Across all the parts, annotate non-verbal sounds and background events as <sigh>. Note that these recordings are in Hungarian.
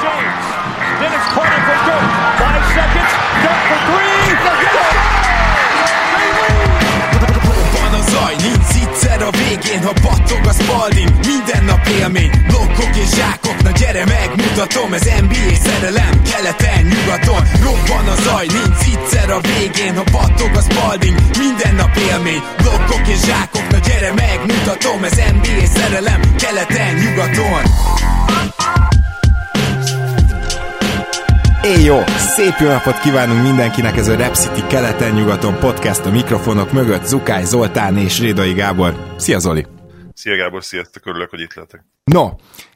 James. Then Carter for Dirk. Five seconds. Dirk for three. Zaj, nincs egyszer a végén, ha battog a spalding. Minden nap élmény, blokkok és zsákok Na gyere megmutatom, ez NBA szerelem Keleten, nyugaton, robban a zaj Nincs egyszer a végén, ha battog a spalding. Minden nap élmény, blokkok és zsákok Na gyere megmutatom, ez NBA szerelem Keleten, nyugaton Éj jó! Szép jó napot kívánunk mindenkinek, ez a Rep City keleten-nyugaton podcast a mikrofonok mögött Zukály Zoltán és Rédai Gábor. Szia Zoli! Szia Gábor, sziasztok, örülök, hogy itt lehetek. No,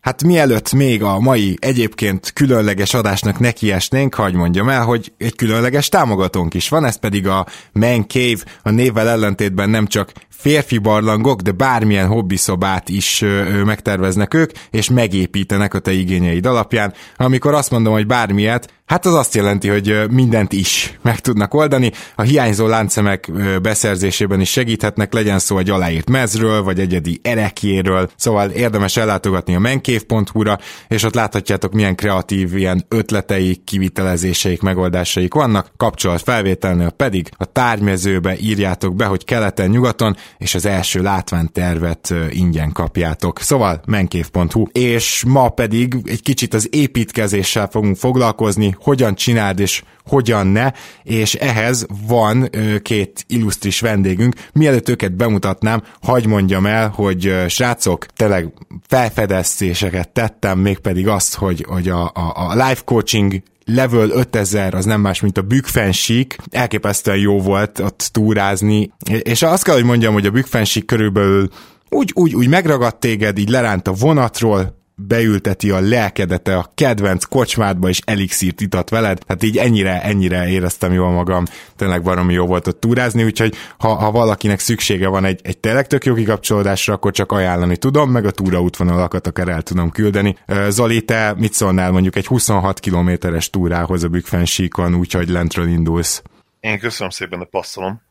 hát mielőtt még a mai egyébként különleges adásnak nekiesnénk, hagy mondjam el, hogy egy különleges támogatónk is van, ez pedig a Man Cave, a névvel ellentétben nem csak férfi barlangok, de bármilyen hobbiszobát is megterveznek ők, és megépítenek a te igényeid alapján. Amikor azt mondom, hogy bármilyet, hát az azt jelenti, hogy mindent is meg tudnak oldani. A hiányzó láncszemek beszerzésében is segíthetnek, legyen szó egy aláírt mezről, vagy egyedi erekjéről, szóval érdemes ellátogatni a menkév.hu-ra, és ott láthatjátok, milyen kreatív ilyen ötleteik, kivitelezéseik, megoldásaik vannak. Kapcsolat felvételnél pedig a tárgymezőbe írjátok be, hogy keleten-nyugaton, és az első látványtervet ingyen kapjátok. Szóval menkév.hu. És ma pedig egy kicsit az építkezéssel fogunk foglalkozni, hogyan csináld és hogyan ne, és ehhez van két illusztris vendégünk. Mielőtt őket bemutatnám, hagy mondjam el, hogy srácok, tényleg felfedezéseket tettem, mégpedig azt, hogy, hogy a, a, a life coaching level 5000 az nem más, mint a bükfensík. Elképesztően jó volt ott túrázni, és azt kell, hogy mondjam, hogy a bükfensík körülbelül úgy, úgy, úgy megragadt téged, így leránt a vonatról, beülteti a lelkedete a kedvenc kocsmádba, és elixírt itat veled. Hát így ennyire, ennyire éreztem jól magam. Tényleg baromi jó volt ott túrázni, úgyhogy ha, ha valakinek szüksége van egy, egy tényleg tök jó kikapcsolódásra, akkor csak ajánlani tudom, meg a túraútvonalakat akár el tudom küldeni. Zoli, te mit szólnál mondjuk egy 26 kilométeres túrához a Bükfensíkon, úgyhogy lentről indulsz? Én köszönöm szépen, de passzolom.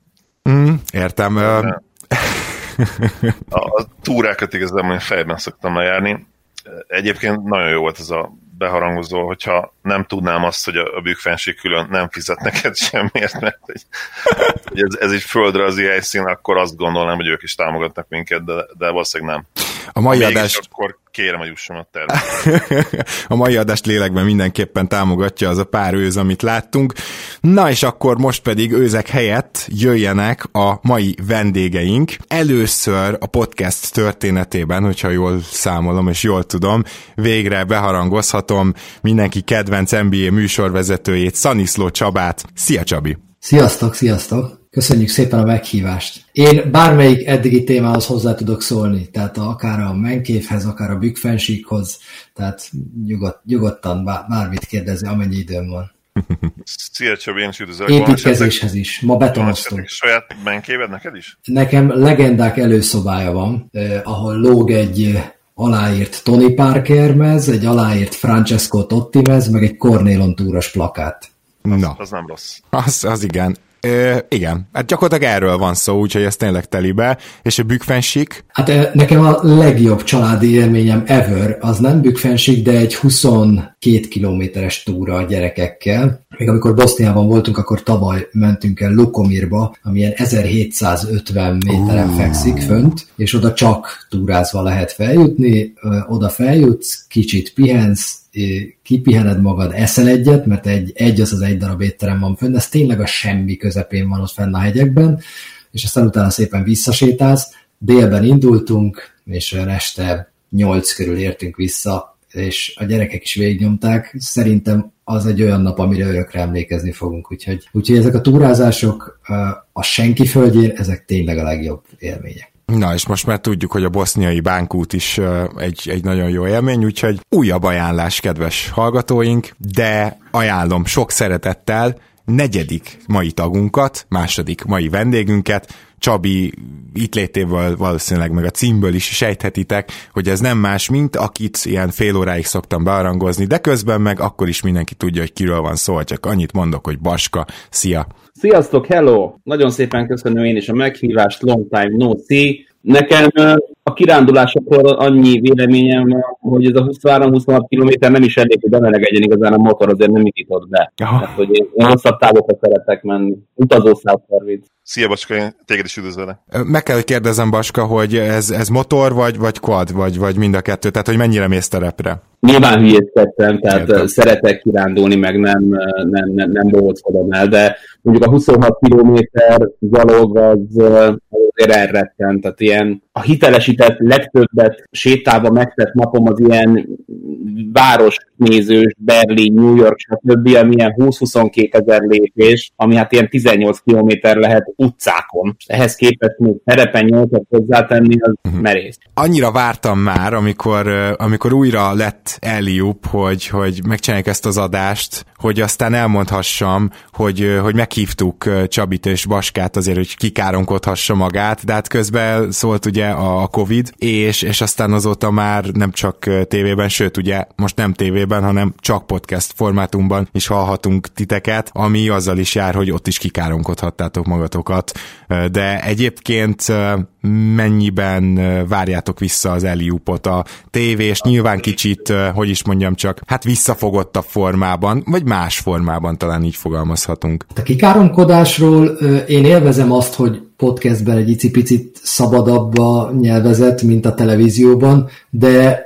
Mm, értem. <laughs> A, a túrákat igazából én fejben szoktam lejárni Egyébként nagyon jó volt ez a beharangozó, hogyha nem tudnám azt, hogy a, a bükfenség külön nem fizet neked <laughs> semmiért, mert hogy, hogy ez, ez egy földrajzi helyszín, akkor azt gondolnám, hogy ők is támogatnak minket, de, de valószínűleg nem. A mai adást... akkor kérem, hogy jusson a <laughs> a mai adást lélekben mindenképpen támogatja az a pár őz, amit láttunk. Na és akkor most pedig őzek helyett jöjjenek a mai vendégeink. Először a podcast történetében, hogyha jól számolom és jól tudom, végre beharangozhatom mindenki kedvenc NBA műsorvezetőjét, Szaniszló Csabát. Szia Csabi! Sziasztok, sziasztok! Köszönjük szépen a meghívást. Én bármelyik eddigi témához hozzá tudok szólni, tehát akár a menkévhez, akár a bükfensíkhoz, tehát nyugod, nyugodtan bármit kérdezni, amennyi időm van. Szia Csabi, én is üdvözlök. Építkezéshez is. Ma betonoztunk. Saját menkéved neked is? Nekem legendák előszobája van, eh, ahol lóg egy aláírt Tony Parker mez, egy aláírt Francesco Totti mez, meg egy Cornélon túros plakát. Na. Az, az nem rossz. Az, az igen. Ö, igen, hát gyakorlatilag erről van szó, úgyhogy ez tényleg telibe. És a bükfensik? Hát nekem a legjobb családi élményem ever, az nem bükfensik, de egy 22 kilométeres túra a gyerekekkel. Még amikor Boszniában voltunk, akkor tavaly mentünk el Lukomirba, ami ilyen 1750 méteren uh. fekszik fönt, és oda csak túrázva lehet feljutni, oda feljutsz, kicsit pihensz, kipihened magad, eszel egyet, mert egy, egy az az egy darab étterem van fönn, ez tényleg a semmi közepén van ott fenn a hegyekben, és aztán utána szépen visszasétálsz, délben indultunk, és olyan este nyolc körül értünk vissza, és a gyerekek is végignyomták. Szerintem az egy olyan nap, amire örökre emlékezni fogunk. Úgyhogy, úgyhogy ezek a túrázások a senki földjén, ezek tényleg a legjobb élmények. Na, és most már tudjuk, hogy a boszniai bánkút is egy, egy nagyon jó élmény, úgyhogy újabb ajánlás, kedves hallgatóink, de ajánlom sok szeretettel negyedik mai tagunkat, második mai vendégünket, Csabi itt létéből valószínűleg meg a címből is sejthetitek, hogy ez nem más, mint akit ilyen fél óráig szoktam bearangozni, de közben meg akkor is mindenki tudja, hogy kiről van szó, csak annyit mondok, hogy Baska, szia! Sziasztok, hello! Nagyon szépen köszönöm én is a meghívást, long time no see. Nekem a kirándulásokról annyi véleményem van, hogy ez a 23-26 km nem is elég, hogy bemelegedjen igazán a motor, azért nem indított be. Tehát, hogy én, én hosszabb távokra szeretek menni. Utazó 130. Szia Baska, én téged is üdvözöllek. Meg kell, hogy kérdezem Baska, hogy ez, ez motor vagy, vagy quad, vagy, vagy mind a kettő, tehát hogy mennyire mész terepre? Nyilván hülyéskedtem, tehát Értem. szeretek kirándulni, meg nem, nem, nem, nem bohóckodom el, de mondjuk a 26 km gyalog az azért elrettent, tehát ilyen a hitelesített legtöbbet sétálva megtett napom az ilyen városnézős, Berlin, New York, stb., ami ilyen 20-22 ezer lépés, ami hát ilyen 18 kilométer lehet utcákon. Ehhez képest még terepen 8 hozzátenni, az uh-huh. merész. Annyira vártam már, amikor, amikor újra lett Eliup, hogy, hogy megcsinálják ezt az adást, hogy aztán elmondhassam, hogy, hogy meghívtuk Csabit és Baskát azért, hogy kikáronkodhassa magát, de hát közben szólt ugye a Covid, és, és aztán azóta már nem csak tévében, sőt ugye most nem tévében, hanem csak podcast formátumban is hallhatunk titeket, ami azzal is jár, hogy ott is kikáronkodhattátok magatokat. De egyébként mennyiben várjátok vissza az Eliupot a tévés, nyilván kicsit, hogy is mondjam csak, hát visszafogott a formában, vagy más formában talán így fogalmazhatunk. A kikáromkodásról én élvezem azt, hogy podcastben egy icipicit szabadabb a nyelvezet, mint a televízióban, de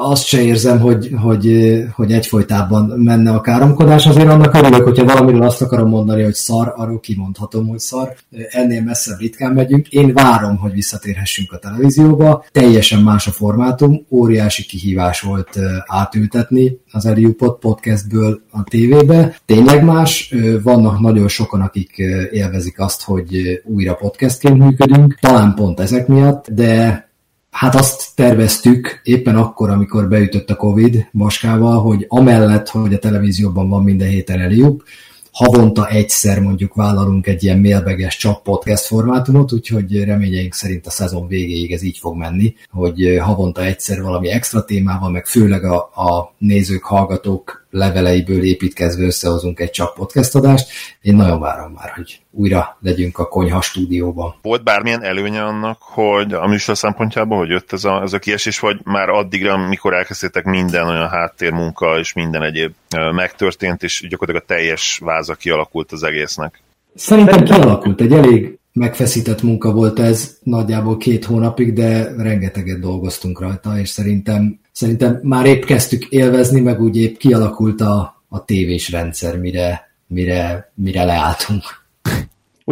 azt se érzem, hogy, hogy, hogy egyfolytában menne a káromkodás. Azért annak örülök, hogyha valamiről azt akarom mondani, hogy szar, arról kimondhatom, hogy szar. Ennél messzebb ritkán megyünk. Én várom, hogy visszatérhessünk a televízióba. Teljesen más a formátum. Óriási kihívás volt átültetni az Eliupot podcastből a tévébe. Tényleg más. Vannak nagyon sokan, akik élvezik azt, hogy újra podcastként működünk. Talán pont ezek miatt, de Hát azt terveztük éppen akkor, amikor beütött a Covid Baskával, hogy amellett, hogy a televízióban van minden héten Eliup, havonta egyszer mondjuk vállalunk egy ilyen mailbeges csak podcast formátumot, úgyhogy reményeink szerint a szezon végéig ez így fog menni, hogy havonta egyszer valami extra témával, meg főleg a, a nézők, hallgatók leveleiből építkezve összehozunk egy csak podcast adást. Én nagyon várom már, hogy újra legyünk a konyha stúdióban. Volt bármilyen előnye annak, hogy a műsor szempontjából, hogy jött ez a, ez a kiesés, vagy már addigra, amikor elkezdtétek minden olyan háttérmunka és minden egyéb megtörtént, és gyakorlatilag a teljes váza kialakult az egésznek? Szerintem kialakult. Egy elég megfeszített munka volt ez nagyjából két hónapig, de rengeteget dolgoztunk rajta, és szerintem, szerintem már épp kezdtük élvezni, meg úgy épp kialakult a, a tévés rendszer, mire, mire, mire leálltunk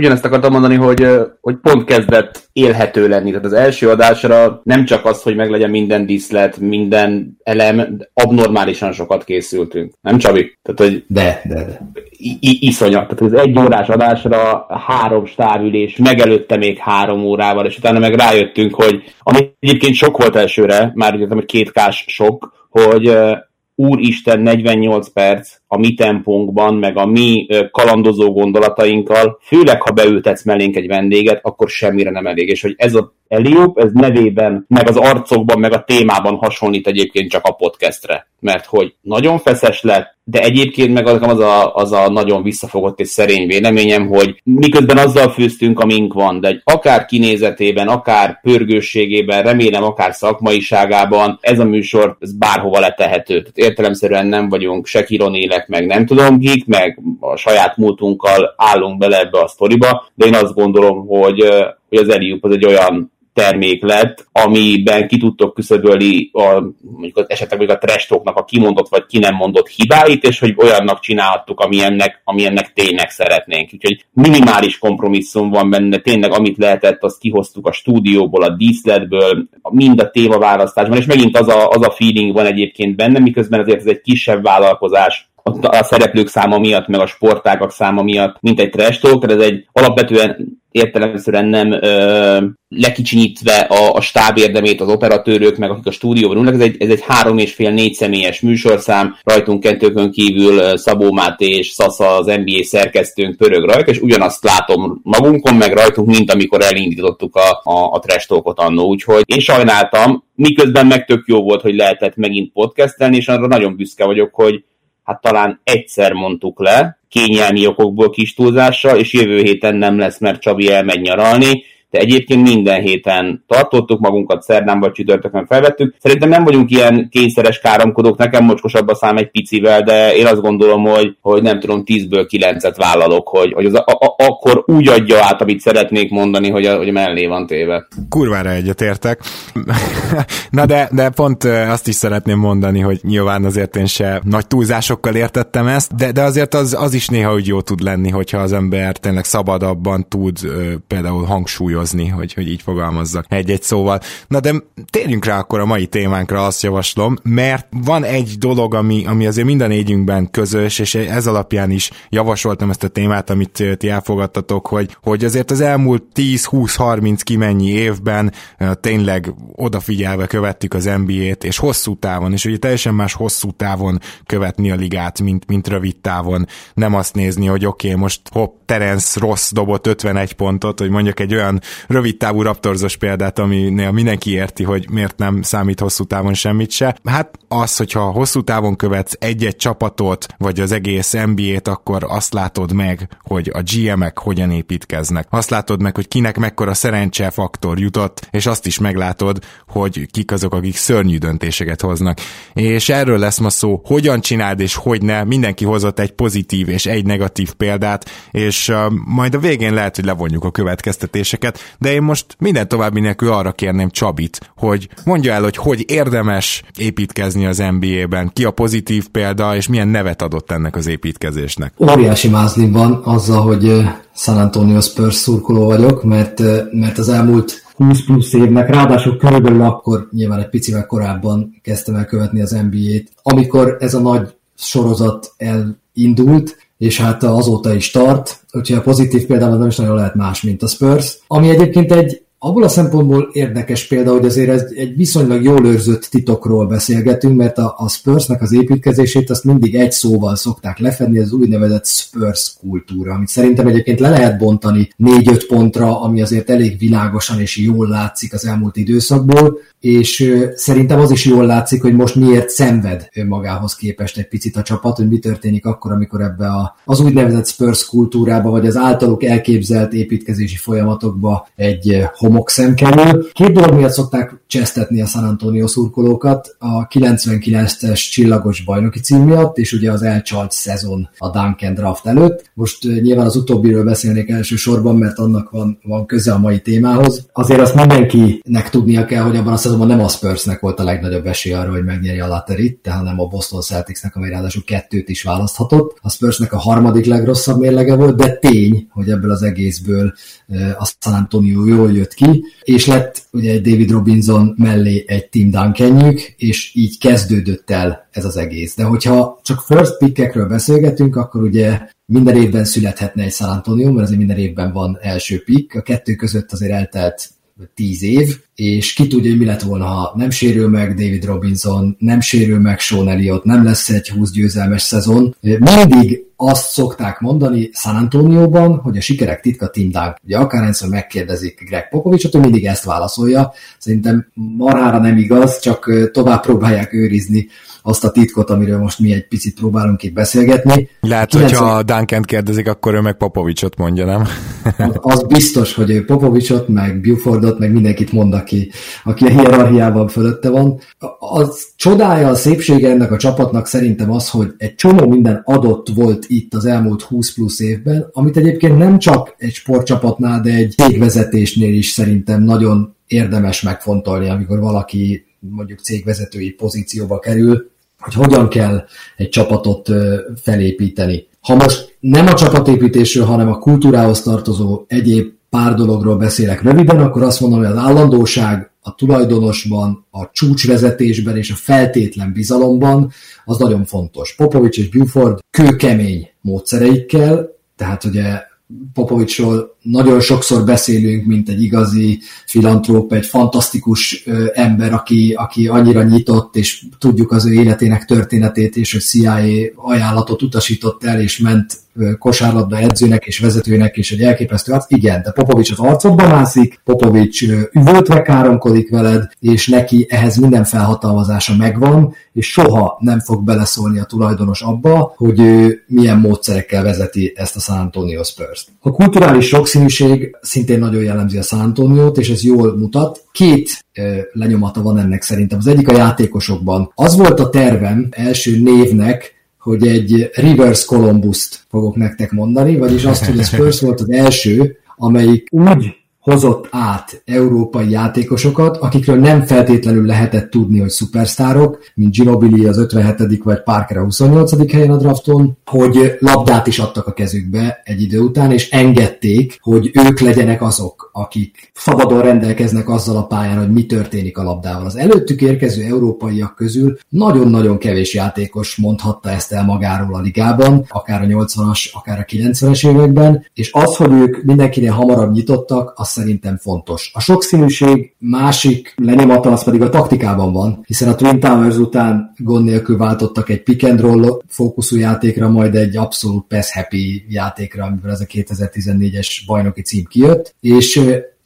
ugyanezt akartam mondani, hogy, hogy pont kezdett élhető lenni. Tehát az első adásra nem csak az, hogy meglegyen minden díszlet, minden elem, abnormálisan sokat készültünk. Nem Csabi? Tehát, hogy de, de, de. I- iszonyat. Tehát az egy órás adásra három stávülés, megelőtte még három órával, és utána meg rájöttünk, hogy ami egyébként sok volt elsőre, már ugye hogy kétkás sok, hogy úristen 48 perc a mi tempónkban, meg a mi kalandozó gondolatainkkal, főleg ha beültetsz mellénk egy vendéget, akkor semmire nem elég. És hogy ez a Eliop, ez nevében, meg az arcokban, meg a témában hasonlít egyébként csak a podcastre. Mert hogy nagyon feszes lett, de egyébként meg az a, az a nagyon visszafogott és szerény véleményem, hogy miközben azzal fűztünk, amink van, de akár kinézetében, akár pörgősségében, remélem akár szakmaiságában, ez a műsor ez bárhova letehető. Tehát értelemszerűen nem vagyunk se kironélek, meg nem tudom kik, meg a saját múltunkkal állunk bele ebbe a sztoriba, de én azt gondolom, hogy, hogy az Eliup az egy olyan termék lett, amiben ki tudtok küszöbölni a, mondjuk az mondjuk a trestoknak a kimondott vagy ki nem mondott hibáit, és hogy olyannak csináltuk, ami ennek, ami ennek tényleg szeretnénk. Úgyhogy minimális kompromisszum van benne, tényleg amit lehetett, azt kihoztuk a stúdióból, a díszletből, mind a témaválasztásban, és megint az a, az a feeling van egyébként benne, miközben azért ez egy kisebb vállalkozás, a, szereplők száma miatt, meg a sportágak száma miatt, mint egy trash talk, tehát ez egy alapvetően értelemszerűen nem ö, lekicsinyítve a, a stáb érdemét az operatőrök, meg akik a stúdióban ülnek, ez egy, ez egy három és fél négy személyes műsorszám, rajtunk kettőkön kívül Szabó Máté és Szasza az NBA szerkesztőnk pörög rajta, és ugyanazt látom magunkon, meg rajtunk, mint amikor elindítottuk a, a, a trash talkot annó, úgyhogy én sajnáltam, miközben meg tök jó volt, hogy lehetett megint podcastelni, és arra nagyon büszke vagyok, hogy hát talán egyszer mondtuk le, kényelmi okokból kis túlzással, és jövő héten nem lesz, mert Csabi elmegy nyaralni, de egyébként minden héten tartottuk magunkat, szerdán vagy csütörtökön felvettük. Szerintem nem vagyunk ilyen kényszeres káromkodók, nekem mocskosabb a szám egy picivel, de én azt gondolom, hogy, hogy nem tudom, 10-ből 9-et vállalok, hogy, hogy az a, a, akkor úgy adja át, amit szeretnék mondani, hogy a, hogy a mellé van téve. Kurvára egyetértek. <laughs> Na de, de pont azt is szeretném mondani, hogy nyilván azért én se nagy túlzásokkal értettem ezt, de, de azért az, az is néha úgy jó tud lenni, hogyha az ember tényleg szabadabban tud például hangsúlyozni hangsúlyozni, hogy, hogy így fogalmazzak egy-egy szóval. Na de térjünk rá akkor a mai témánkra, azt javaslom, mert van egy dolog, ami, ami azért minden négyünkben közös, és ez alapján is javasoltam ezt a témát, amit ti elfogadtatok, hogy, hogy azért az elmúlt 10-20-30 kimennyi évben tényleg odafigyelve követtük az NBA-t, és hosszú távon, és ugye teljesen más hosszú távon követni a ligát, mint, mint rövid távon. Nem azt nézni, hogy oké, okay, most hopp, Terence Ross dobott 51 pontot, hogy mondjuk egy olyan rövid távú raptorzos példát, aminél mindenki érti, hogy miért nem számít hosszú távon semmit se. Hát az, hogyha hosszú távon követsz egy-egy csapatot, vagy az egész NBA-t, akkor azt látod meg, hogy a GM-ek hogyan építkeznek. Azt látod meg, hogy kinek mekkora szerencse faktor jutott, és azt is meglátod, hogy kik azok, akik szörnyű döntéseket hoznak. És erről lesz ma szó, hogyan csináld és hogy ne. Mindenki hozott egy pozitív és egy negatív példát, és uh, majd a végén lehet, hogy levonjuk a következtetéseket, de én most minden további nélkül arra kérném Csabit, hogy mondja el, hogy hogy érdemes építkezni az NBA-ben, ki a pozitív példa, és milyen nevet adott ennek az építkezésnek. Óriási mázlim van azzal, hogy San Antonio Spurs szurkoló vagyok, mert, mert az elmúlt 20 plusz évnek, ráadásul körülbelül akkor nyilván egy picivel korábban kezdtem el követni az NBA-t, amikor ez a nagy sorozat elindult, és hát azóta is tart, úgyhogy a pozitív példában nem is nagyon lehet más, mint a Spurs, ami egyébként egy abból a szempontból érdekes példa, hogy azért ez egy viszonylag jól őrzött titokról beszélgetünk, mert a, a Spursnek az építkezését azt mindig egy szóval szokták lefedni, az úgynevezett Spurs kultúra, amit szerintem egyébként le lehet bontani négy-öt pontra, ami azért elég világosan és jól látszik az elmúlt időszakból, és szerintem az is jól látszik, hogy most miért szenved magához képest egy picit a csapat, hogy mi történik akkor, amikor ebbe a, az úgynevezett Spurs kultúrába, vagy az általuk elképzelt építkezési folyamatokba egy homokszem kerül. Két dolog miatt szokták csesztetni a San Antonio szurkolókat, a 99-es csillagos bajnoki cím miatt, és ugye az elcsalt szezon a Duncan draft előtt. Most nyilván az utóbbiről beszélnék elsősorban, mert annak van, van köze a mai témához. Azért azt mindenkinek tudnia kell, hogy abban a szezonban nem a Spursnek volt a legnagyobb esély arra, hogy megnyeri a Laterit, tehát nem a Boston Celticsnek, amely ráadásul kettőt is választhatott. A Spursnek a harmadik legrosszabb mérlege volt, de tény, hogy ebből az egészből a San Antonio jól jött ki, és lett ugye egy David Robinson mellé egy Tim duncan és így kezdődött el ez az egész. De hogyha csak first pickekről beszélgetünk, akkor ugye minden évben születhetne egy San Antonio, mert azért minden évben van első pick, a kettő között azért eltelt tíz év, és ki tudja, hogy mi lett volna, ha nem sérül meg David Robinson, nem sérül meg Sean Elliott, nem lesz egy 20 győzelmes szezon. Mindig azt szokták mondani San Antonioban, hogy a sikerek titka Tim Dunk. Ugye akárhányszor megkérdezik Greg Popovicsot, ő mindig ezt válaszolja. Szerintem marhára nem igaz, csak tovább próbálják őrizni azt a titkot, amiről most mi egy picit próbálunk itt beszélgetni. Lehet, 90... hogyha Duncan kérdezik, akkor ő meg Popovicsot mondja, nem? az biztos, hogy ő Popovicsot, meg Bufordot, meg mindenkit mond, aki, aki a hierarchiában fölötte van. Az csodája, a szépsége ennek a csapatnak szerintem az, hogy egy csomó minden adott volt itt az elmúlt 20 plusz évben, amit egyébként nem csak egy sportcsapatnál, de egy cégvezetésnél is szerintem nagyon érdemes megfontolni, amikor valaki mondjuk cégvezetői pozícióba kerül, hogy hogyan kell egy csapatot felépíteni. Ha most nem a csapatépítésről, hanem a kultúrához tartozó egyéb pár dologról beszélek röviden, akkor azt mondom, hogy az állandóság a tulajdonosban, a csúcsvezetésben és a feltétlen bizalomban az nagyon fontos. Popovics és Buford kőkemény módszereikkel, tehát ugye Popovicsról nagyon sokszor beszélünk, mint egy igazi filantróp, egy fantasztikus ember, aki, aki annyira nyitott, és tudjuk az ő életének történetét, és hogy CIA ajánlatot utasított el, és ment kosárlabda edzőnek és vezetőnek, és egy elképesztő arc. Igen, de Popovics az arcodba mászik, Popovics üvöltve káromkodik veled, és neki ehhez minden felhatalmazása megvan, és soha nem fog beleszólni a tulajdonos abba, hogy ő milyen módszerekkel vezeti ezt a San Antonio Spurs-t. A kulturális sokszínűség szintén nagyon jellemzi a San Antonio-t, és ez jól mutat. Két lenyomata van ennek szerintem. Az egyik a játékosokban. Az volt a tervem első névnek, hogy egy reverse Columbus-t fogok nektek mondani, vagyis azt, hogy a Spurs <laughs> volt az első, amelyik úgy hozott át európai játékosokat, akikről nem feltétlenül lehetett tudni, hogy szupersztárok, mint Ginobili az 57. vagy Parker a 28. helyen a drafton, hogy labdát is adtak a kezükbe egy idő után, és engedték, hogy ők legyenek azok, akik szabadon rendelkeznek azzal a pályán, hogy mi történik a labdával. Az előttük érkező európaiak közül nagyon-nagyon kevés játékos mondhatta ezt el magáról a ligában, akár a 80-as, akár a 90-es években, és az, hogy ők mindenkinél hamarabb nyitottak, az szerintem fontos. A sokszínűség másik lenyomata az pedig a taktikában van, hiszen a Twin Towers után gond nélkül váltottak egy pick and roll fókuszú játékra, majd egy abszolút pass happy játékra, amivel ez a 2014-es bajnoki cím kijött, és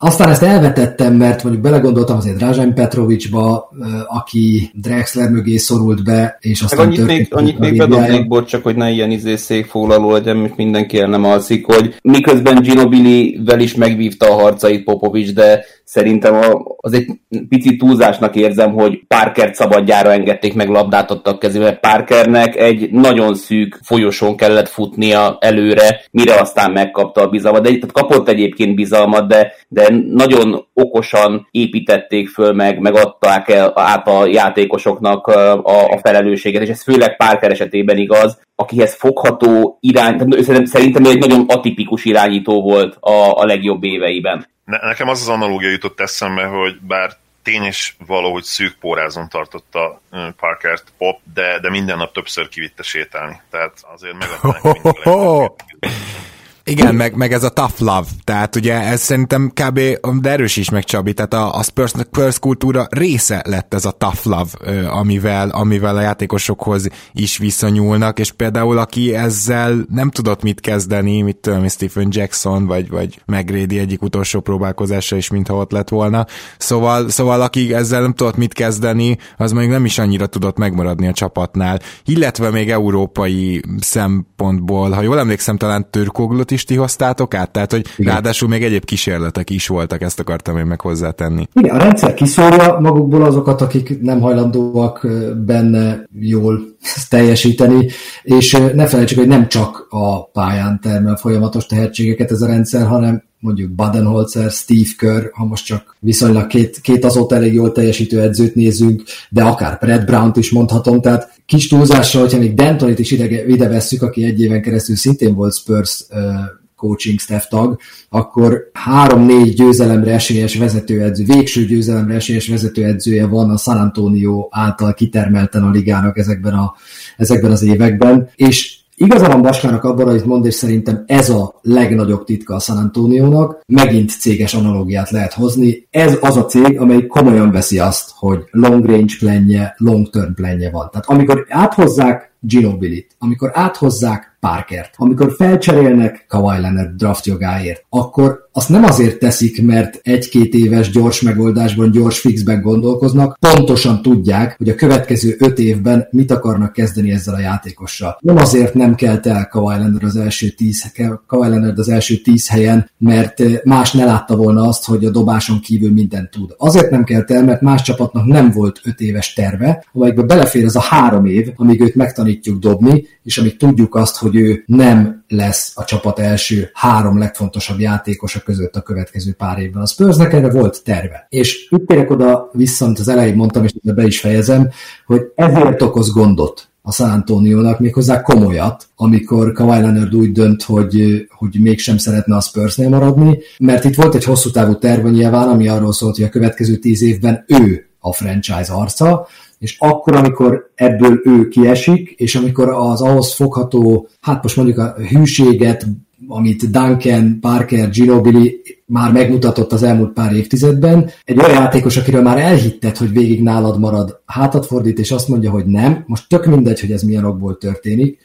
aztán ezt elvetettem, mert mondjuk belegondoltam azért Drázsán Petrovicsba, aki Drexler mögé szorult be, és aztán annyit még, annyit még bedobnék, bocs, csak hogy ne ilyen izé székfoglaló legyen, mint mindenki el nem alszik, hogy miközben Ginobili-vel is megvívta a harcait Popovics, de szerintem az egy pici túlzásnak érzem, hogy Parkert szabadjára engedték meg labdát adtak kezébe. Parkernek egy nagyon szűk folyosón kellett futnia előre, mire aztán megkapta a bizalmat. De tehát kapott egyébként bizalmat, de, de nagyon okosan építették föl, meg, meg adták el át a játékosoknak a, a felelősséget, és ez főleg Parker esetében igaz, akihez fogható irány, szerintem egy nagyon atipikus irányító volt a, a legjobb éveiben. Ne, nekem az az analógia jutott eszembe, hogy bár tény is valahogy szűk pórázon tartotta Parkert Pop, de, de minden nap többször kivitte sétálni. Tehát azért meglepne <laughs> igen, meg, meg ez a tough love, tehát ugye ez szerintem kb. de erős is meg Csabi, tehát a, a Spurs, Spurs kultúra része lett ez a tough love, amivel, amivel a játékosokhoz is viszonyulnak, és például aki ezzel nem tudott mit kezdeni, mit tudom, Stephen Jackson, vagy, vagy McGrady egyik utolsó próbálkozása is, mintha ott lett volna. Szóval, szóval aki ezzel nem tudott mit kezdeni, az még nem is annyira tudott megmaradni a csapatnál. Illetve még európai szempontból, ha jól emlékszem, talán Törkoglot is ti hoztátok át? Tehát, hogy Igen. ráadásul még egyéb kísérletek is voltak, ezt akartam én meg hozzátenni. Igen, a rendszer kiszórja magukból azokat, akik nem hajlandóak benne jól <laughs> teljesíteni, és ne felejtsük, hogy nem csak a pályán termel folyamatos tehetségeket ez a rendszer, hanem mondjuk Badenholzer, Steve Kerr, ha most csak viszonylag két, két azóta elég jól teljesítő edzőt nézünk, de akár Brad Brown-t is mondhatom, tehát kis túlzással, hogyha még Dentonit is ide, ide vesszük, aki egy éven keresztül szintén volt Spurs uh, coaching staff tag, akkor három-négy győzelemre esélyes vezetőedző, végső győzelemre esélyes vezetőedzője van a San Antonio által kitermelten a ligának ezekben, a, ezekben az években, és Igaza van Baskának abban, hogy mond, és szerintem ez a legnagyobb titka a San Antonio-nak. Megint céges analógiát lehet hozni. Ez az a cég, amely komolyan veszi azt, hogy long range plenje, long term plenje van. Tehát amikor áthozzák Ginobili-t, amikor áthozzák Parkert. Amikor felcserélnek Kawhi Leonard draft jogáért, akkor azt nem azért teszik, mert egy-két éves gyors megoldásban, gyors fixben gondolkoznak, pontosan tudják, hogy a következő öt évben mit akarnak kezdeni ezzel a játékossal. Nem azért nem kelt el Kawhi Leonard az első tíz, Kawhi Leonard az első tíz helyen, mert más ne látta volna azt, hogy a dobáson kívül mindent tud. Azért nem kelt el, mert más csapatnak nem volt öt éves terve, amelyikbe belefér ez a három év, amíg őt megtanítjuk dobni, és amíg tudjuk azt, hogy ő nem lesz a csapat első három legfontosabb játékosa között a következő pár évben. A Spursnek erre volt terve. És itt térek oda vissza, amit az elején mondtam, és be is fejezem, hogy ezért okoz gondot a San Antonio-nak, méghozzá komolyat, amikor Kawhi Leonard úgy dönt, hogy, hogy mégsem szeretne a Spursnél maradni, mert itt volt egy hosszú távú terve nyilván, ami arról szólt, hogy a következő tíz évben ő a franchise arca, és akkor, amikor ebből ő kiesik, és amikor az ahhoz fogható, hát most mondjuk a hűséget, amit Duncan, Parker, Ginobili már megmutatott az elmúlt pár évtizedben, egy olyan játékos, akiről már elhitted, hogy végig nálad marad, hátat fordít, és azt mondja, hogy nem, most tök mindegy, hogy ez milyen okból történik,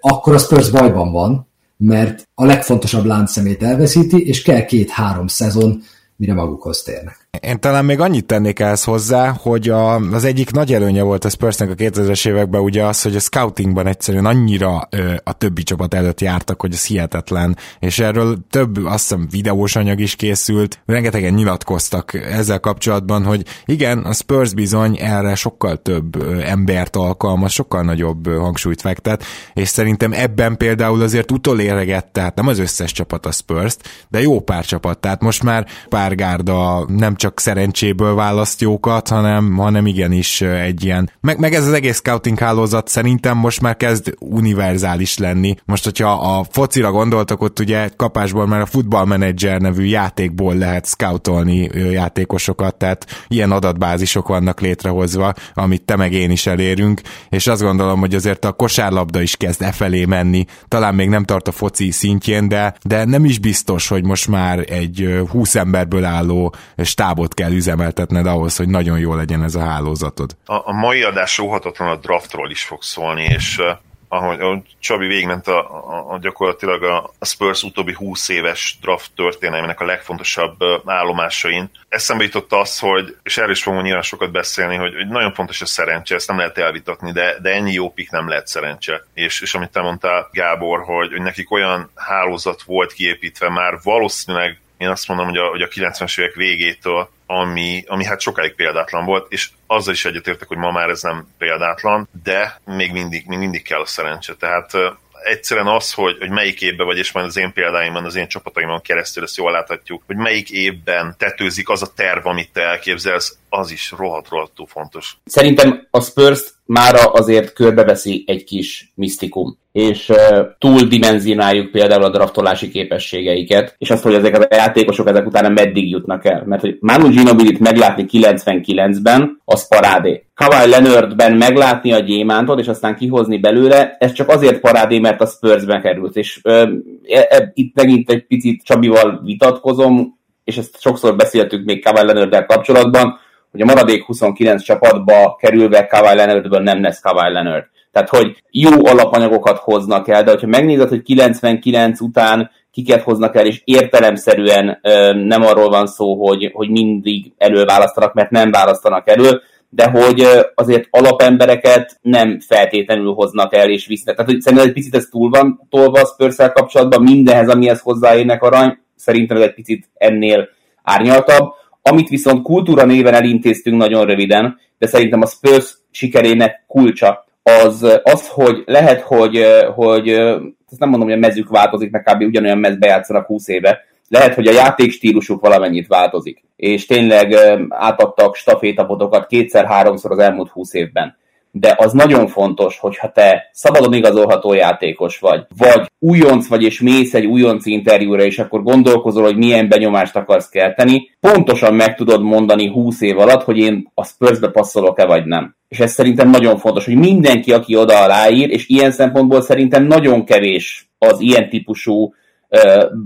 akkor a Spurs bajban van, mert a legfontosabb láncszemét elveszíti, és kell két-három szezon, mire magukhoz térnek. Én talán még annyit tennék ehhez hozzá, hogy a, az egyik nagy előnye volt a Spursnek a 2000-es években ugye az, hogy a scoutingban egyszerűen annyira ö, a többi csapat előtt jártak, hogy ez hihetetlen, és erről több, azt hiszem, videós anyag is készült, rengetegen nyilatkoztak ezzel kapcsolatban, hogy igen, a Spurs bizony erre sokkal több ö, embert alkalmaz, sokkal nagyobb ö, hangsúlyt fektet, és szerintem ebben például azért utoléregett, tehát nem az összes csapat a Spurs-t, de jó pár csapat, tehát most már pár gárda nem csak szerencséből választ jókat, hanem, hanem igenis egy ilyen, meg, meg ez az egész scouting hálózat szerintem most már kezd univerzális lenni. Most, hogyha a focira gondoltak, ott ugye kapásból már a Football Manager nevű játékból lehet scoutolni játékosokat, tehát ilyen adatbázisok vannak létrehozva, amit te meg én is elérünk, és azt gondolom, hogy azért a kosárlabda is kezd e felé menni, talán még nem tart a foci szintjén, de, de nem is biztos, hogy most már egy 20 emberből álló stáb stábot kell üzemeltetned ahhoz, hogy nagyon jó legyen ez a hálózatod. A, a mai adás óhatatlan a draftról is fog szólni, és uh, ahogy, ahogy Csabi végigment a, a, a gyakorlatilag a, a Spurs utóbbi 20 éves draft történelmének a legfontosabb állomásain. Eszembe jutott az, hogy, és erről is fogunk nyilván sokat beszélni, hogy, hogy nagyon fontos a szerencse, ezt nem lehet elvitatni, de, de ennyi jó pik nem lehet szerencse. És, és amit te mondtál, Gábor, hogy, hogy nekik olyan hálózat volt kiépítve már valószínűleg én azt mondom, hogy a, hogy a 90-es évek végétől, ami, ami hát sokáig példátlan volt, és azzal is egyetértek, hogy ma már ez nem példátlan, de még mindig, még mindig kell a szerencse. Tehát egyszerűen az, hogy, hogy melyik évben vagy, és majd az én példáimban, az én csapataimon keresztül ezt jól láthatjuk, hogy melyik évben tetőzik az a terv, amit te elképzelsz, az is rohadt rohadtul fontos. Szerintem a spurs mára azért körbeveszi egy kis misztikum és túl dimenzionáljuk például a draftolási képességeiket, és azt, hogy ezek a játékosok ezek utána meddig jutnak el. Mert hogy Manu Ginobilit meglátni 99-ben, az parádé. Kawhi Leonardben meglátni a gyémántot, és aztán kihozni belőle, ez csak azért parádé, mert a Spursbe került. És uh, e, e, itt megint egy picit Csabival vitatkozom, és ezt sokszor beszéltük még Kawhi leonard kapcsolatban, hogy a maradék 29 csapatba kerülve Kawhi Leonardből nem lesz Kawhi Leonard. Tehát, hogy jó alapanyagokat hoznak el, de hogyha megnézed, hogy 99 után kiket hoznak el, és értelemszerűen ö, nem arról van szó, hogy, hogy mindig előválasztanak, mert nem választanak elő, de hogy azért alapembereket nem feltétlenül hoznak el és visznek. Tehát hogy szerintem egy picit ez túl van tolva a spurs kapcsolatban, mindenhez, amihez hozzáérnek arany, szerintem ez egy picit ennél árnyaltabb. Amit viszont kultúra néven elintéztünk nagyon röviden, de szerintem a Spurs sikerének kulcsa az, az hogy lehet, hogy, hogy ezt nem mondom, hogy a mezük változik, meg kb. ugyanolyan mezbe játszanak 20 éve, lehet, hogy a játékstílusuk valamennyit változik, és tényleg átadtak stafétapotokat kétszer-háromszor az elmúlt 20 évben de az nagyon fontos, hogyha te szabadon igazolható játékos vagy, vagy újonc vagy és mész egy újonc interjúra, és akkor gondolkozol, hogy milyen benyomást akarsz kelteni, pontosan meg tudod mondani 20 év alatt, hogy én a Spursbe passzolok-e vagy nem. És ez szerintem nagyon fontos, hogy mindenki, aki oda aláír, és ilyen szempontból szerintem nagyon kevés az ilyen típusú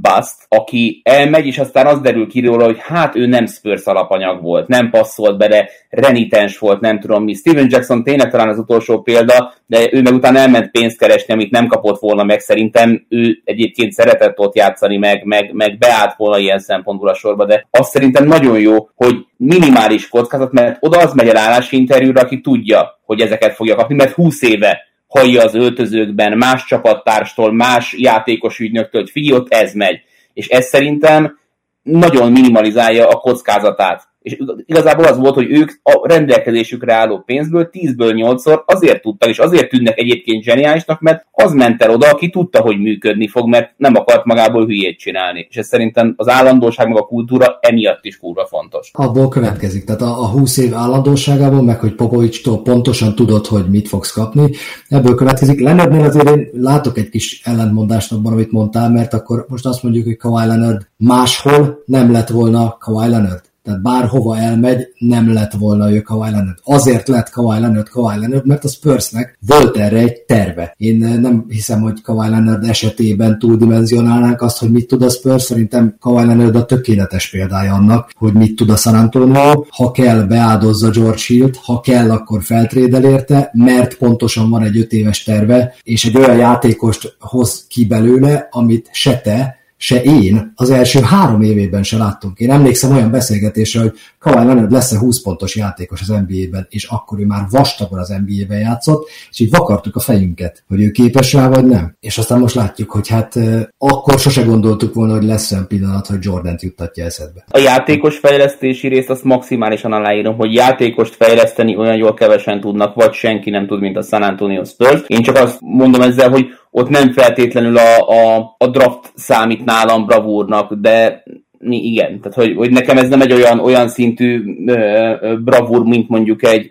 Bust, aki elmegy, és aztán az derül ki róla, hogy hát ő nem Spurs alapanyag volt, nem passzolt bele, renitens volt, nem tudom mi. Steven Jackson tényleg talán az utolsó példa, de ő meg utána elment pénzt keresni, amit nem kapott volna meg. Szerintem ő egyébként szeretett ott játszani, meg, meg, meg beállt volna ilyen szempontból a sorba, de azt szerintem nagyon jó, hogy minimális kockázat, mert oda az megy el állásinterjúra, aki tudja, hogy ezeket fogja kapni, mert 20 éve hallja az öltözőkben más csapattárstól, más játékos ügynöktől, hogy figyelj, ott ez megy. És ez szerintem nagyon minimalizálja a kockázatát És igazából az volt, hogy ők a rendelkezésükre álló pénzből 10-ből 8-szor azért tudtak, és azért tűnnek egyébként zseniálisnak, mert az ment el oda, aki tudta, hogy működni fog, mert nem akart magából hülyét csinálni. És ez szerintem az állandóság meg a kultúra emiatt is kurva fontos. Abból következik, tehát a, a 20 év állandóságából, meg hogy Popovicstól pontosan tudod, hogy mit fogsz kapni, ebből következik. Leonardnél azért én látok egy kis ellentmondást abban, amit mondtál, mert akkor most azt mondjuk, hogy Kawhi Leonard máshol nem lett volna Kawhi Leonard. Tehát bárhova elmegy, nem lett volna ő Kawhi Leonard. Azért lett Kawhi Leonard Kawhi Leonard, mert a Spursnek volt erre egy terve. Én eh, nem hiszem, hogy Kawhi Leonard esetében túldimenzionálnánk azt, hogy mit tud a Spurs. Szerintem Kawhi Leonard a tökéletes példája annak, hogy mit tud a San Antonio. Ha kell, beáldozza George Hill, ha kell, akkor feltrédel érte, mert pontosan van egy öt éves terve, és egy olyan játékost hoz ki belőle, amit se te, se én az első három évében se láttunk. Én emlékszem olyan beszélgetésre, hogy Kawhi Leonard lesz-e 20 pontos játékos az NBA-ben, és akkor ő már vastagon az NBA-ben játszott, és így vakartuk a fejünket, hogy ő képes rá, vagy nem. És aztán most látjuk, hogy hát akkor sose gondoltuk volna, hogy lesz olyan pillanat, hogy Jordan-t juttatja eszedbe. A játékos fejlesztési részt azt maximálisan aláírom, hogy játékost fejleszteni olyan jól kevesen tudnak, vagy senki nem tud, mint a San Antonio Spurs. Én csak azt mondom ezzel, hogy ott nem feltétlenül a, a, a draft számít nálam bravúrnak, de igen, tehát hogy, hogy nekem ez nem egy olyan, olyan szintű ö, bravúr, mint mondjuk egy,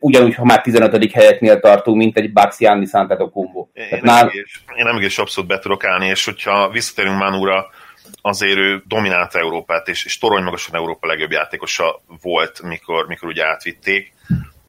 ugyanúgy, ha már 15. helyeknél tartunk, mint egy Bucks Giannis Antetokounmpo. Én, én, nál... én nem egész abszolút be tudok állni, és hogyha visszatérünk Manura, azért ő dominálta Európát, és, és torony magasan Európa legjobb játékosa volt, mikor, mikor ugye átvitték.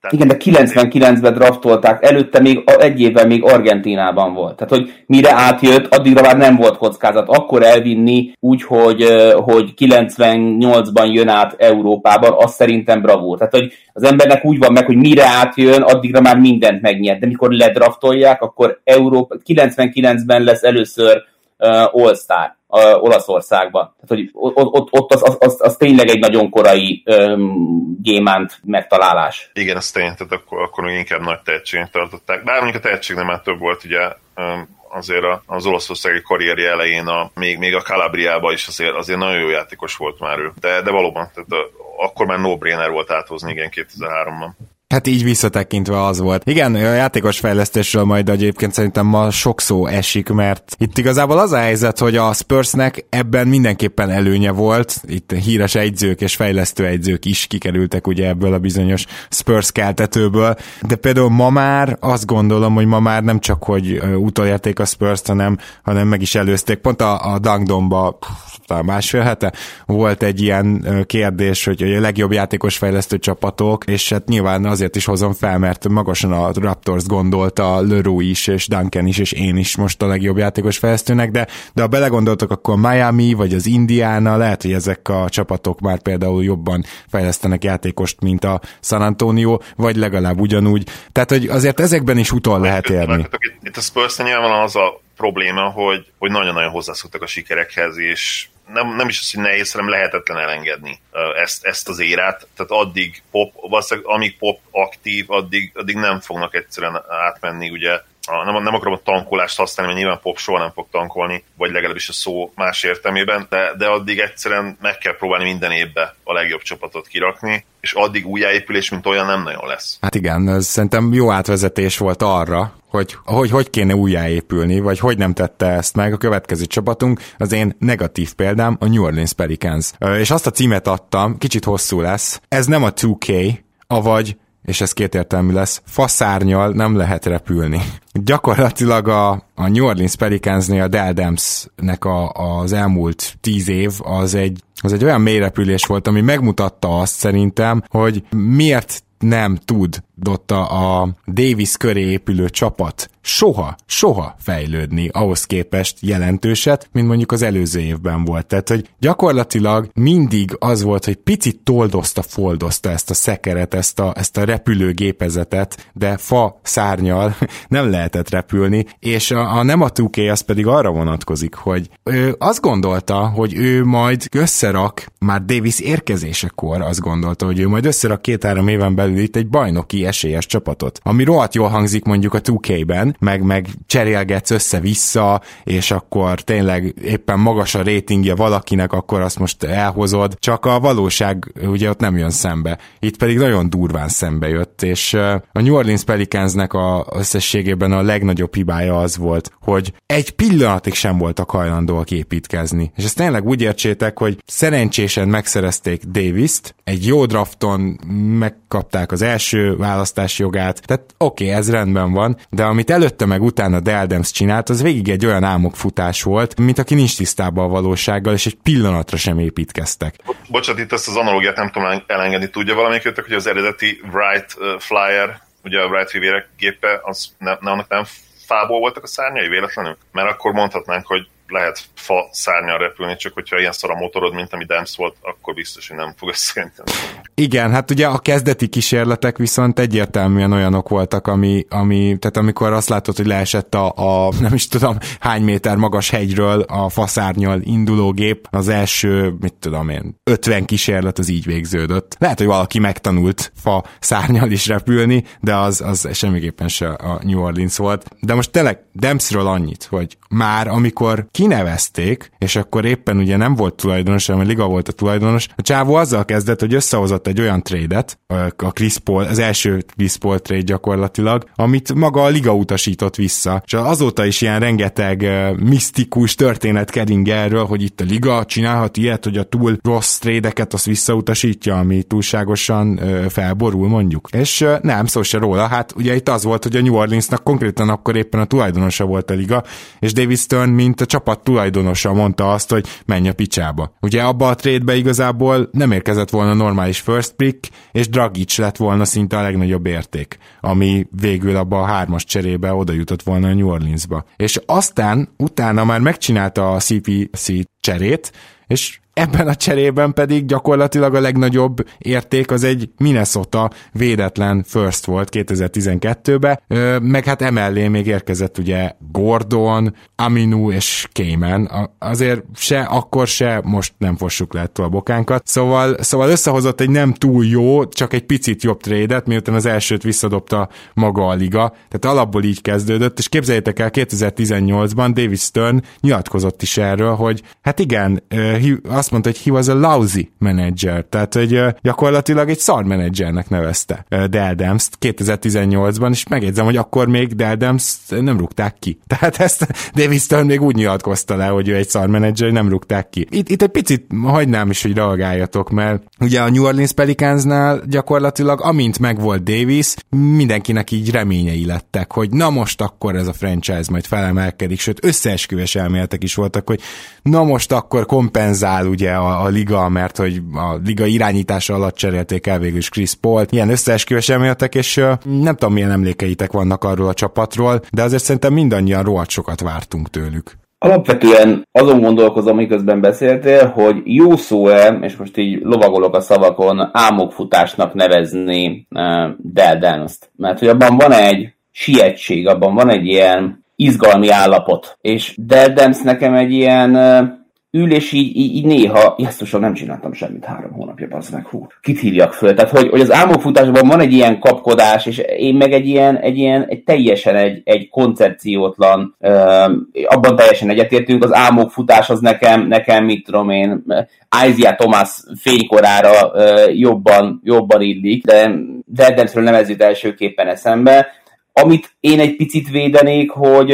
Tehát Igen, de 99-ben draftolták, előtte még egy évvel még Argentinában volt. Tehát, hogy mire átjött, addigra már nem volt kockázat. Akkor elvinni úgy, hogy, hogy 98-ban jön át Európában, az szerintem bravúr. Tehát, hogy az embernek úgy van meg, hogy mire átjön, addigra már mindent megnyert. De mikor ledraftolják, akkor Európa 99-ben lesz először uh, All-Star uh, Olaszországban. Tehát, hogy ott, ott, ott az, az, az, tényleg egy nagyon korai um, gyémánt megtalálás. Igen, az tény, tehát akkor, akkor még inkább nagy tehetségnek tartották. Bár mondjuk a tehetség nem már több volt, ugye um, azért az olaszországi karrierje elején a, még, még a Calabriába is azért, azért nagyon jó játékos volt már ő. De, de valóban, tehát a, akkor már no-brainer volt áthozni, igen, 2003-ban. Hát így visszatekintve az volt. Igen, a játékos fejlesztésről majd egyébként szerintem ma sok szó esik, mert itt igazából az a helyzet, hogy a Spursnek ebben mindenképpen előnye volt. Itt híres egyzők és fejlesztő egyzők is kikerültek ugye ebből a bizonyos Spurs keltetőből. De például ma már azt gondolom, hogy ma már nem csak, hogy utolérték a Spurs-t, hanem, hanem meg is előzték. Pont a, a Dangdomba talán másfél hete volt egy ilyen kérdés, hogy a legjobb játékos fejlesztő csapatok, és hát nyilván azért is hozom fel, mert magasan a Raptors gondolta Leroy is, és Duncan is, és én is most a legjobb játékos fejlesztőnek, de, de ha belegondoltok, akkor Miami, vagy az Indiana, lehet, hogy ezek a csapatok már például jobban fejlesztenek játékost, mint a San Antonio, vagy legalább ugyanúgy. Tehát, hogy azért ezekben is utol lehet érni. Itt a spurs nyilván az a probléma, hogy, hogy nagyon-nagyon hozzászoktak a sikerekhez, és nem, nem is az, hogy nehéz, hanem lehetetlen elengedni ezt, ezt az érát. Tehát addig pop, amíg pop aktív, addig, addig nem fognak egyszerűen átmenni ugye nem, nem akarom a tankolást használni, mert nyilván pop soha nem fog tankolni, vagy legalábbis a szó más értelmében, de, de addig egyszerűen meg kell próbálni minden évbe a legjobb csapatot kirakni, és addig újjáépülés, mint olyan nem nagyon lesz. Hát igen, ez szerintem jó átvezetés volt arra, hogy hogy, hogy kéne újjáépülni, vagy hogy nem tette ezt meg a következő csapatunk, az én negatív példám a New Orleans Pelicans. És azt a címet adtam, kicsit hosszú lesz, ez nem a 2K, avagy és ez kétértelmű lesz, faszárnyal nem lehet repülni. Gyakorlatilag a, a New Orleans Pelicansnél a Dell Demps-nek a, az elmúlt tíz év az egy, az egy olyan mélyrepülés volt, ami megmutatta azt szerintem, hogy miért nem tudott a Davis köré épülő csapat soha, soha fejlődni ahhoz képest jelentőset, mint mondjuk az előző évben volt. Tehát, hogy gyakorlatilag mindig az volt, hogy picit toldozta, foldozta ezt a szekeret, ezt a, ezt a repülőgépezetet, de fa szárnyal <laughs> nem lehetett repülni, és a, a nem a 2 az pedig arra vonatkozik, hogy ő azt gondolta, hogy ő majd összerak, már Davis érkezésekor azt gondolta, hogy ő majd összerak két-három éven belül itt egy bajnoki esélyes csapatot, ami rohadt jól hangzik mondjuk a 2K-ben, meg, meg cserélgetsz össze-vissza, és akkor tényleg éppen magas a rétingje valakinek, akkor azt most elhozod, csak a valóság ugye ott nem jön szembe. Itt pedig nagyon durván szembe jött, és a New Orleans Pelicansnek a összességében a legnagyobb hibája az volt, hogy egy pillanatig sem voltak hajlandóak építkezni. És ezt tényleg úgy értsétek, hogy szerencsésen megszerezték Davis-t, egy jó drafton megkapták az első választási jogát, tehát oké, okay, ez rendben van, de amit előtte meg utána Deldens csinált, az végig egy olyan álmokfutás volt, mint aki nincs tisztában a valósággal, és egy pillanatra sem építkeztek. Bocsát, itt ezt az analógiát nem tudom elengedni. Tudja valamelyikőtök, hogy az eredeti Wright Flyer, ugye a Wright fivérek gépe, az ne, ne, annak nem fából voltak a szárnyai véletlenül? Mert akkor mondhatnánk, hogy lehet fa szárnyal repülni, csak hogyha ilyen szar a motorod, mint ami Dams volt, akkor biztos, hogy nem fog összejönni. Igen, hát ugye a kezdeti kísérletek viszont egyértelműen olyanok voltak, ami, ami tehát amikor azt látod, hogy leesett a, a nem is tudom hány méter magas hegyről a faszárnyal induló gép, az első, mit tudom én, 50 kísérlet az így végződött. Lehet, hogy valaki megtanult fa szárnyal is repülni, de az, az semmiképpen se a New Orleans volt. De most tényleg Dempsről annyit, hogy már amikor kinevezték, és akkor éppen ugye nem volt tulajdonos, hanem a liga volt a tulajdonos, a csávó azzal kezdett, hogy összehozott egy olyan trédet, a Chris Paul, az első Chris Paul trade gyakorlatilag, amit maga a liga utasított vissza. És azóta is ilyen rengeteg misztikus történet kering erről, hogy itt a liga csinálhat ilyet, hogy a túl rossz trédeket azt visszautasítja, ami túlságosan felborul mondjuk. És nem, szó se róla. Hát ugye itt az volt, hogy a New Orleansnak konkrétan akkor éppen a tulajdonosa volt a liga, és Davis Stern, mint a csapat tulajdonosa mondta azt, hogy menj a picsába. Ugye abba a trade igazából nem érkezett volna normális first pick, és Dragic lett volna szinte a legnagyobb érték, ami végül abba a hármas cserébe oda jutott volna a New Orleansba. És aztán utána már megcsinálta a CPC cserét, és Ebben a cserében pedig gyakorlatilag a legnagyobb érték az egy Minnesota védetlen first volt 2012-ben, meg hát emellé még érkezett ugye Gordon, Aminu és Cayman. Azért se akkor se most nem fossuk le a bokánkat. Szóval, szóval összehozott egy nem túl jó, csak egy picit jobb trédet, miután az elsőt visszadobta maga a liga. Tehát alapból így kezdődött, és képzeljétek el 2018-ban David Stern nyilatkozott is erről, hogy hát igen, azt azt mondta, hogy he was a lousy manager, tehát hogy gyakorlatilag egy szar menedzsernek nevezte Dell Demst 2018-ban, és megjegyzem, hogy akkor még Dell nem rúgták ki. <laughs> Tehát ezt David Stern még úgy nyilatkozta le, hogy ő egy szar menedzser, nem rúgták ki. Itt, itt egy picit hagynám is, hogy reagáljatok, mert ugye a New Orleans Pelicansnál gyakorlatilag amint megvolt Davis, mindenkinek így reményei lettek, hogy na most akkor ez a franchise majd felemelkedik, sőt összeesküves elméletek is voltak, hogy na most akkor kompenzál ugye a, a liga, mert hogy a liga irányítása alatt cserélték el végül is Chris Paul. Ilyen összeesküvés elméletek, és nem tudom milyen emlékeitek vannak arról a csapatról, de azért szerintem mindannyian rohadt sokat vártunk tőlük. Alapvetően azon gondolkozom, miközben beszéltél, hogy jó szó-e, és most így lovagolok a szavakon, álmokfutásnak nevezni uh, Dell Dance-t. Mert hogy abban van egy sietség, abban van egy ilyen izgalmi állapot. És Dell Dance nekem egy ilyen uh, ül, és így, így, így néha, jesztusan nem csináltam semmit három hónapja, az meg, hú, kit hívjak föl. Tehát, hogy, hogy az álmokfutásban van egy ilyen kapkodás, és én meg egy ilyen, egy ilyen egy teljesen egy, egy koncepciótlan, ö, abban teljesen egyetértünk, az álmokfutás az nekem, nekem mit tudom én, Isaiah Thomas fénykorára ö, jobban, jobban illik, de Deadensről nem ez jut elsőképpen eszembe, amit én egy picit védenék, hogy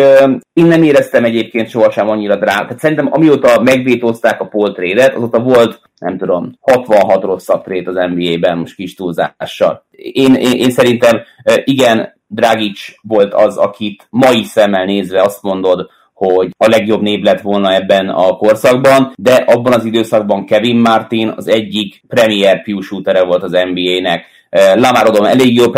én nem éreztem egyébként sohasem annyira drága. Tehát szerintem amióta megvétózták a poltrédet, azóta volt, nem tudom, 66 rosszabb trét az NBA-ben, most kis túlzással. Én, én, én szerintem igen, Dragic volt az, akit mai szemmel nézve azt mondod, hogy a legjobb név lett volna ebben a korszakban, de abban az időszakban Kevin Martin az egyik premier pew shootere volt az NBA-nek. Lamar Odom elég jó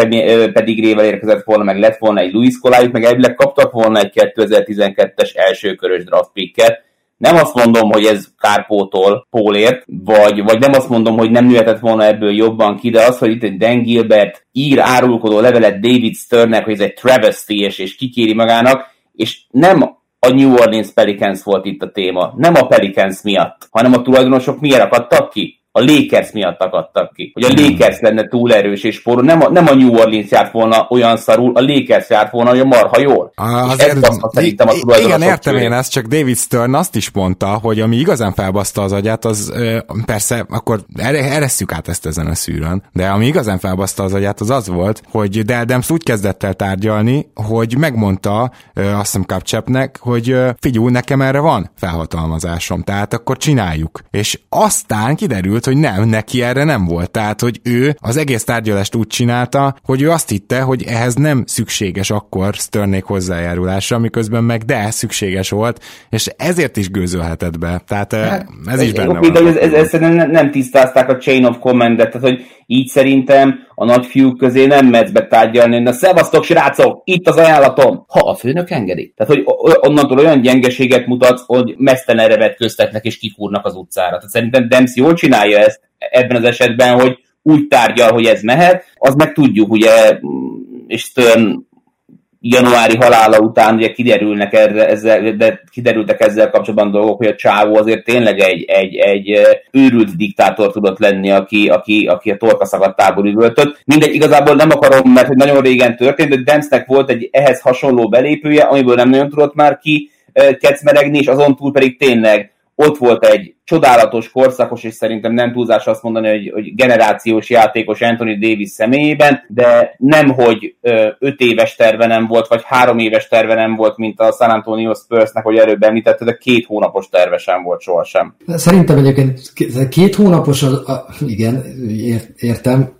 pedigrével érkezett volna, meg lett volna egy Luis Kolájuk, meg elvileg kaptak volna egy 2012-es elsőkörös draft picket. Nem azt mondom, hogy ez kárpótol Pólért, vagy, vagy nem azt mondom, hogy nem nőhetett volna ebből jobban ki, de az, hogy itt egy Dan Gilbert ír árulkodó levelet David Sternnek, hogy ez egy travesty, és, és kikéri magának, és nem a New Orleans Pelicans volt itt a téma. Nem a Pelicans miatt, hanem a tulajdonosok miért akadtak ki a Lakers miatt akadtak ki. Hogy a Lakers lenne túl erős és forró. Nem a, nem a New Orleans járt volna olyan szarul, a Lakers járt volna olyan marha jól. Azért, szerintem a igen, értem én ezt, csak David Stern azt is mondta, hogy ami igazán felbaszta az agyát, az persze, akkor eresszük át ezt ezen a szűrön, de ami igazán felbaszta az agyát, az az volt, hogy Dell Demps úgy kezdett el tárgyalni, hogy megmondta azt hiszem Kapcsepnek, hogy figyelj, nekem erre van felhatalmazásom, tehát akkor csináljuk. És aztán kiderült, hogy nem, neki erre nem volt. Tehát, hogy ő az egész tárgyalást úgy csinálta, hogy ő azt hitte, hogy ehhez nem szükséges akkor Störnék hozzájárulásra, miközben meg de szükséges volt, és ezért is gőzölhetett be. Tehát hát, ez is benne van. Ez, ez, ez, nem, nem tisztázták a chain of command-et, tehát hogy így szerintem a nagy fiúk közé nem mehetsz be tárgyalni, na szevasztok srácok, itt az ajánlatom, ha a főnök engedi. Tehát, hogy onnantól olyan gyengeséget mutatsz, hogy mesztelenre vetköztetnek és kifúrnak az utcára. Tehát szerintem Dems jól csinálja ezt ebben az esetben, hogy úgy tárgyal, hogy ez mehet, az meg tudjuk, ugye, és Stern januári halála után ugye kiderülnek erre, ezzel, de kiderültek ezzel kapcsolatban dolgok, hogy a csávó azért tényleg egy, egy, egy őrült diktátor tudott lenni, aki, aki, aki a torkaszakadtából üvöltött. Mindegy, igazából nem akarom, mert hogy nagyon régen történt, de Dempsnek volt egy ehhez hasonló belépője, amiből nem nagyon tudott már ki kecmeregni, és azon túl pedig tényleg ott volt egy csodálatos, korszakos, és szerintem nem túlzás azt mondani, hogy, hogy generációs játékos Anthony Davis személyében, de nem, hogy öt éves terve nem volt, vagy három éves terve nem volt, mint a San Antonio Spursnek, hogy előbb említette, de két hónapos terve sem volt sohasem. Szerintem egyébként két hónapos, az, a, igen, értem,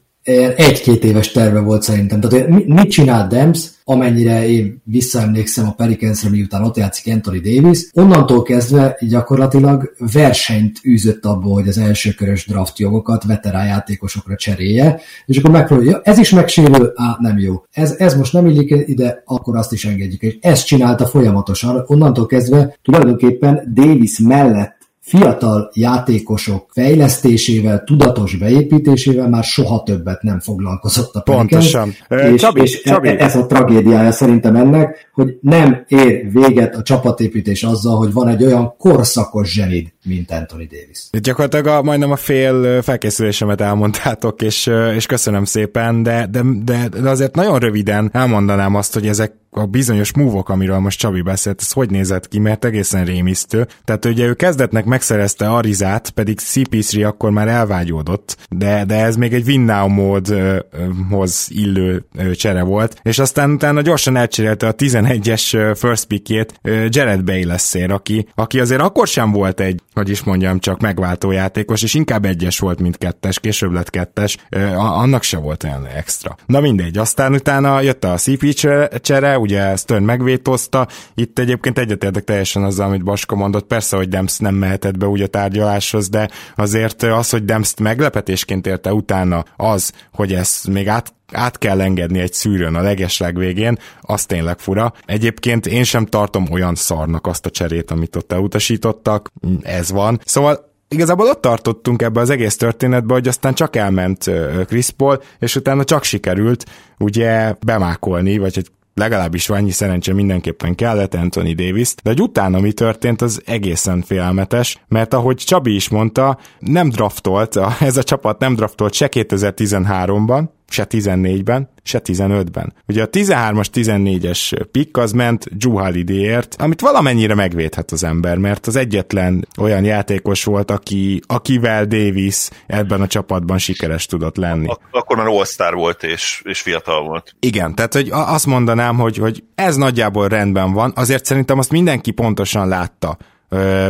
egy-két éves terve volt szerintem. Tehát mit csinál Dems, amennyire én visszaemlékszem a Pelicansre, miután ott játszik Anthony Davis, onnantól kezdve gyakorlatilag versenyt űzött abból, hogy az elsőkörös draft jogokat veterán játékosokra cserélje, és akkor megpróbálja, ez is megsérül, á, nem jó. Ez, ez most nem illik ide, akkor azt is engedjük. És ezt csinálta folyamatosan, onnantól kezdve tulajdonképpen Davis mellett fiatal játékosok fejlesztésével, tudatos beépítésével már soha többet nem foglalkozott a. Pontosan. És, Csabi, és e- Csabi. ez a tragédiája szerintem ennek, hogy nem ér véget a csapatépítés azzal, hogy van egy olyan korszakos zsenid, mint Anthony Davis. Gyakorlatilag a, majdnem a fél felkészülésemet elmondtátok, és, és köszönöm szépen, de, de, de, de azért nagyon röviden elmondanám azt, hogy ezek a bizonyos múvok, amiről most Csabi beszélt, ez hogy nézett ki, mert egészen rémisztő. Tehát ugye ő kezdetnek megszerezte Arizát, pedig CP3 akkor már elvágyódott, de, de ez még egy win now módhoz illő csere volt, és aztán utána gyorsan elcserélte a 11-es first pickjét Jared Bayless-ér, aki, aki azért akkor sem volt egy, hogy is mondjam, csak megváltó játékos, és inkább egyes volt, mint kettes, később lett kettes, annak se volt olyan extra. Na mindegy, aztán utána jött a CP csere, ugye Stern megvétózta, itt egyébként egyetértek teljesen azzal, amit Baska mondott, persze, hogy Demsz nem mehetett be úgy a tárgyaláshoz, de azért az, hogy Demszt meglepetésként érte utána az, hogy ez még át át kell engedni egy szűrőn a legesleg végén, az tényleg fura. Egyébként én sem tartom olyan szarnak azt a cserét, amit ott elutasítottak, ez van. Szóval igazából ott tartottunk ebbe az egész történetbe, hogy aztán csak elment Chris Paul, és utána csak sikerült ugye bemákolni, vagy hogy legalábbis annyi szerencse mindenképpen kellett Anthony davis de hogy utána mi történt, az egészen félelmetes, mert ahogy Csabi is mondta, nem draftolt, ez a csapat nem draftolt se 2013-ban, se 14-ben, se 15-ben. Ugye a 13-as, 14-es pick az ment Drew Holiday-ért, amit valamennyire megvédhet az ember, mert az egyetlen olyan játékos volt, aki, akivel Davis ebben a csapatban sikeres tudott lenni. Ak- akkor már all volt, és, és fiatal volt. Igen, tehát hogy azt mondanám, hogy, hogy ez nagyjából rendben van, azért szerintem azt mindenki pontosan látta,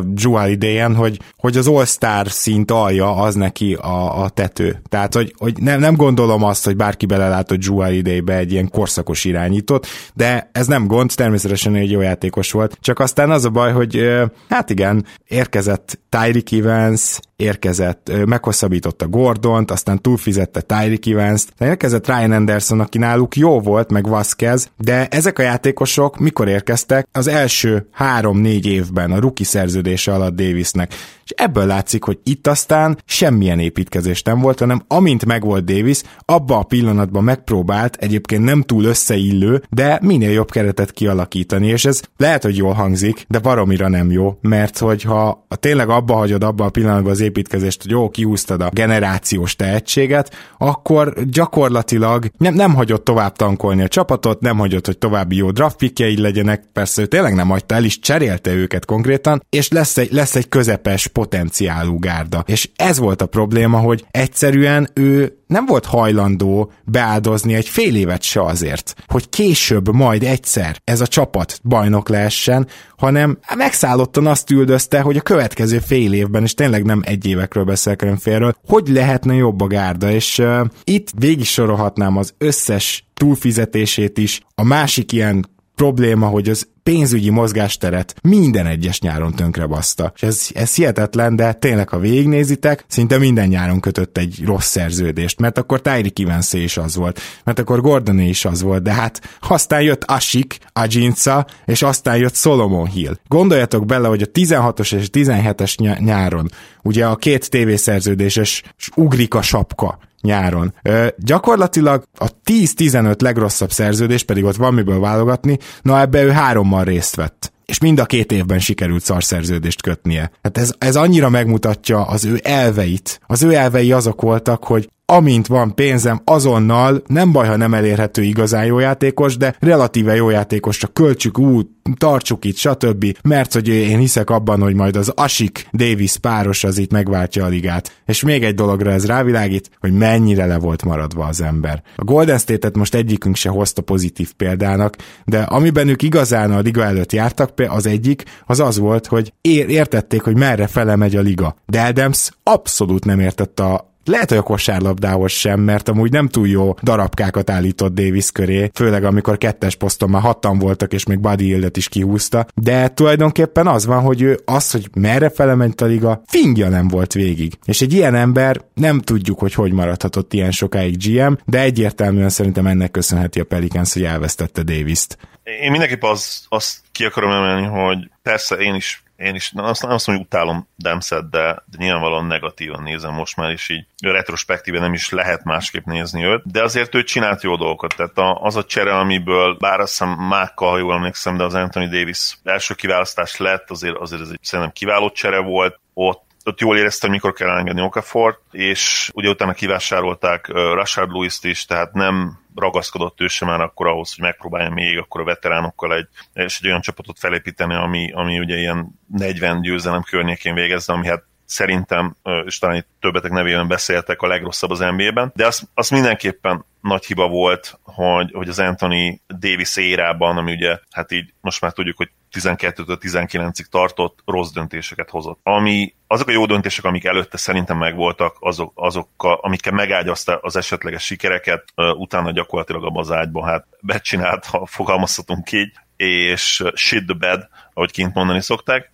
Drew idején, hogy, hogy az All-Star szint alja az neki a, a tető. Tehát, hogy, hogy nem, nem gondolom azt, hogy bárki belelátott Drew idejébe egy ilyen korszakos irányítót, de ez nem gond, természetesen egy jó játékos volt. Csak aztán az a baj, hogy hát igen, érkezett Tyreek Evans, érkezett, meghosszabbította Gordont, aztán túlfizette Tyreek Evans-t, érkezett Ryan Anderson, aki náluk jó volt, meg Vasquez, de ezek a játékosok mikor érkeztek? Az első három-négy évben a rookie szerződése alatt Davisnek. És ebből látszik, hogy itt aztán semmilyen építkezés nem volt, hanem amint megvolt Davis, abba a pillanatban megpróbált egyébként nem túl összeillő, de minél jobb keretet kialakítani, és ez lehet, hogy jól hangzik, de baromira nem jó, mert hogyha tényleg abba hagyod abba a pillanatban az építkezést, hogy jó, kiúztad a generációs tehetséget, akkor gyakorlatilag nem, nem hagyott tovább tankolni a csapatot, nem hagyott, hogy további jó draftpikjei legyenek, persze ő tényleg nem hagyta el, is cserélte őket konkrétan, és lesz egy, lesz egy közepes potenciálú gárda. És ez volt a probléma, hogy egyszerűen ő nem volt hajlandó beáldozni egy fél évet se azért, hogy később majd egyszer ez a csapat bajnok lehessen, hanem megszállottan azt üldözte, hogy a következő fél évben, és tényleg nem egy évekről beszélek, hanem félről, hogy lehetne jobb a gárda, és uh, itt végig sorolhatnám az összes túlfizetését is. A másik ilyen probléma, hogy az pénzügyi mozgásteret minden egyes nyáron baszta. És ez, ez hihetetlen, de tényleg, ha végignézitek, szinte minden nyáron kötött egy rossz szerződést, mert akkor Tyreek evans is az volt, mert akkor Gordon is az volt, de hát aztán jött Asik, Ajinca, és aztán jött Solomon Hill. Gondoljatok bele, hogy a 16-os és 17-es nyáron, ugye a két tévészerződéses ugrik a sapka, nyáron. Ö, gyakorlatilag a 10-15 legrosszabb szerződés, pedig ott van miből válogatni, na ebbe ő hárommal részt vett és mind a két évben sikerült szarszerződést kötnie. Hát ez, ez annyira megmutatja az ő elveit. Az ő elvei azok voltak, hogy amint van pénzem, azonnal, nem baj, ha nem elérhető igazán jó játékos, de relatíve jó játékos, csak költsük út, tartsuk itt, stb. Mert hogy én hiszek abban, hogy majd az Asik Davis páros az itt megváltja a ligát. És még egy dologra ez rávilágít, hogy mennyire le volt maradva az ember. A Golden State-et most egyikünk se hozta pozitív példának, de amiben ők igazán a liga előtt jártak, az egyik, az az volt, hogy értették, hogy merre fele megy a liga. De Adams abszolút nem értette a lehet, hogy a kosárlabdához sem, mert amúgy nem túl jó darabkákat állított Davis köré, főleg amikor kettes poszton már hatan voltak, és még Buddy Hildet is kihúzta, de tulajdonképpen az van, hogy ő az, hogy merre felement a liga, fingja nem volt végig. És egy ilyen ember nem tudjuk, hogy hogy maradhatott ilyen sokáig GM, de egyértelműen szerintem ennek köszönheti a Pelicans, hogy elvesztette Davis-t. Én mindenképp az, azt ki akarom emelni, hogy persze én is én is azt nem azt mondom, hogy utálom Dempset, de, de nyilvánvalóan negatívan nézem most már, és így retrospektíve nem is lehet másképp nézni őt, de azért ő csinált jó dolgokat, tehát a, az a csere, amiből, bár azt hiszem Mákkal, ha jól emlékszem, de az Anthony Davis első kiválasztás lett, azért, azért ez egy szerintem kiváló csere volt, ott ott jól érezte, hogy mikor kell elengedni Okafort, és ugye utána kivásárolták Rashard Lewis-t is, tehát nem ragaszkodott ő sem már akkor ahhoz, hogy megpróbálja még akkor a veteránokkal egy, és egy olyan csapatot felépíteni, ami, ami ugye ilyen 40 győzelem környékén végezze, ami hát szerintem, és talán itt többetek nevében beszéltek, a legrosszabb az NBA-ben, de az, az mindenképpen nagy hiba volt, hogy, hogy az Anthony Davis érában, ami ugye, hát így most már tudjuk, hogy 12-től 19-ig tartott, rossz döntéseket hozott. Ami, azok a jó döntések, amik előtte szerintem megvoltak, azok, azokkal, amikkel megágyazta az esetleges sikereket, utána gyakorlatilag a az ágyban hát becsinált, ha fogalmazhatunk így, és shit the bed, ahogy kint mondani szokták.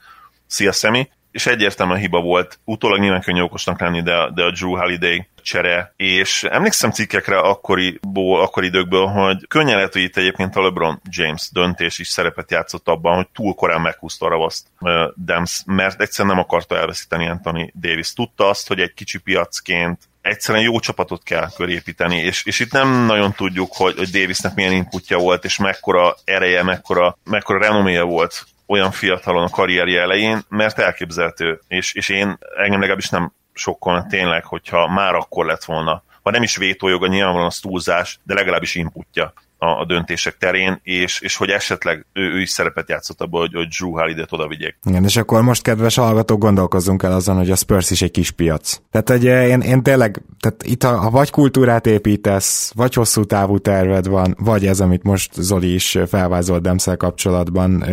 Szia, Szemi! És egyértelműen hiba volt. Utólag nyilván könnyű okosnak lenni, de, de a Drew Holiday csere, és emlékszem cikkekre akkoriból, akkori időkből, hogy könnyen lehet, hogy itt egyébként a LeBron James döntés is szerepet játszott abban, hogy túl korán meghúzta a ravaszt uh, Dems, mert egyszerűen nem akarta elveszíteni Anthony Davis. Tudta azt, hogy egy kicsi piacként egyszerűen jó csapatot kell körépíteni, és, és itt nem nagyon tudjuk, hogy, hogy Davisnek milyen inputja volt, és mekkora ereje, mekkora, mekkora renoméja volt olyan fiatalon a karrierje elején, mert elképzelhető, és, és én engem legalábbis nem sokkal tényleg, hogyha már akkor lett volna, ha nem is vétójoga, nyilvánvalóan az túlzás, de legalábbis inputja a, a döntések terén, és, és hogy esetleg ő, ő is szerepet játszott abban, hogy, hogy Drew Holiday-t oda vigyék. Igen, és akkor most, kedves hallgatók, gondolkozzunk el azon, hogy a Spurs is egy kis piac. Tehát, hogy én, én tényleg, tehát itt ha, ha vagy kultúrát építesz, vagy hosszú távú terved van, vagy ez, amit most Zoli is felvázolt Demszel kapcsolatban,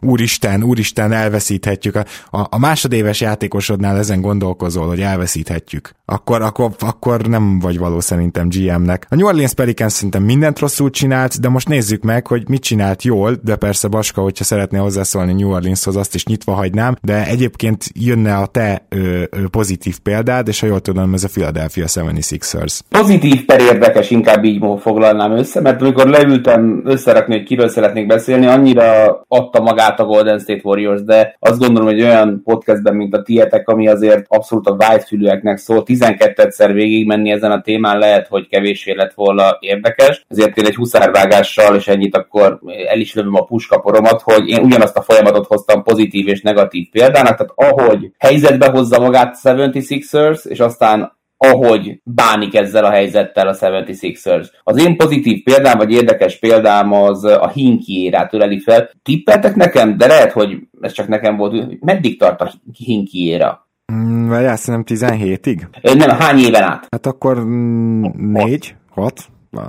úristen, úristen, elveszíthetjük. A, a, a másodéves játékosodnál ezen gondolkozol, hogy elveszíthetjük. Akkor, akkor, akkor nem vagy való szerintem GM-nek. A New Orleans Pelicans szerintem mindent rosszul csinál, csinált, de most nézzük meg, hogy mit csinált jól, de persze Baska, hogyha szeretné hozzászólni New Orleanshoz, azt is nyitva hagynám, de egyébként jönne a te ö, pozitív példád, és ha jól tudom, ez a Philadelphia 76ers. Pozitív per érdekes, inkább így foglalnám össze, mert amikor leültem összerakni, hogy kiről szeretnék beszélni, annyira adta magát a Golden State Warriors, de azt gondolom, hogy olyan podcastben, mint a tietek, ami azért abszolút a vágyfülűeknek szól, 12-szer végig menni ezen a témán lehet, hogy kevéssé lett volna érdekes, ezért én egy kamervágással, és ennyit akkor el is lövöm a puskaporomat, hogy én ugyanazt a folyamatot hoztam pozitív és negatív példának, tehát ahogy helyzetbe hozza magát 76ers, és aztán ahogy bánik ezzel a helyzettel a 76ers. Az én pozitív példám, vagy érdekes példám az a Hinki érát öleli fel. Tippeltek nekem, de lehet, hogy ez csak nekem volt. Meddig tart a Hinki éra? Mm, vagy azt nem 17-ig? Nem, hány éven át? Hát akkor 4, 6,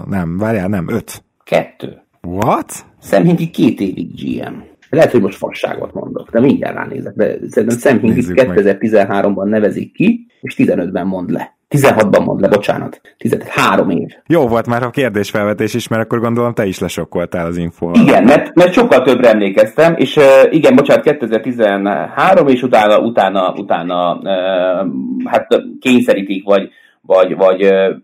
nem, várjál, nem, 5. Kettő. What? Sam Hinkie két évig GM. Lehet, hogy most fasságot mondok, de mindjárt ránézek. De szerintem Sam Hinkie 2013-ban nevezik ki, és 15-ben mond le. 16-ban mond le, bocsánat. 13 három év. Jó volt már a kérdésfelvetés is, mert akkor gondolom te is lesokkoltál az info. Igen, mert, mert sokkal többre emlékeztem, és uh, igen, bocsánat, 2013, és utána, utána, utána uh, hát kényszerítik, vagy vagy, vagy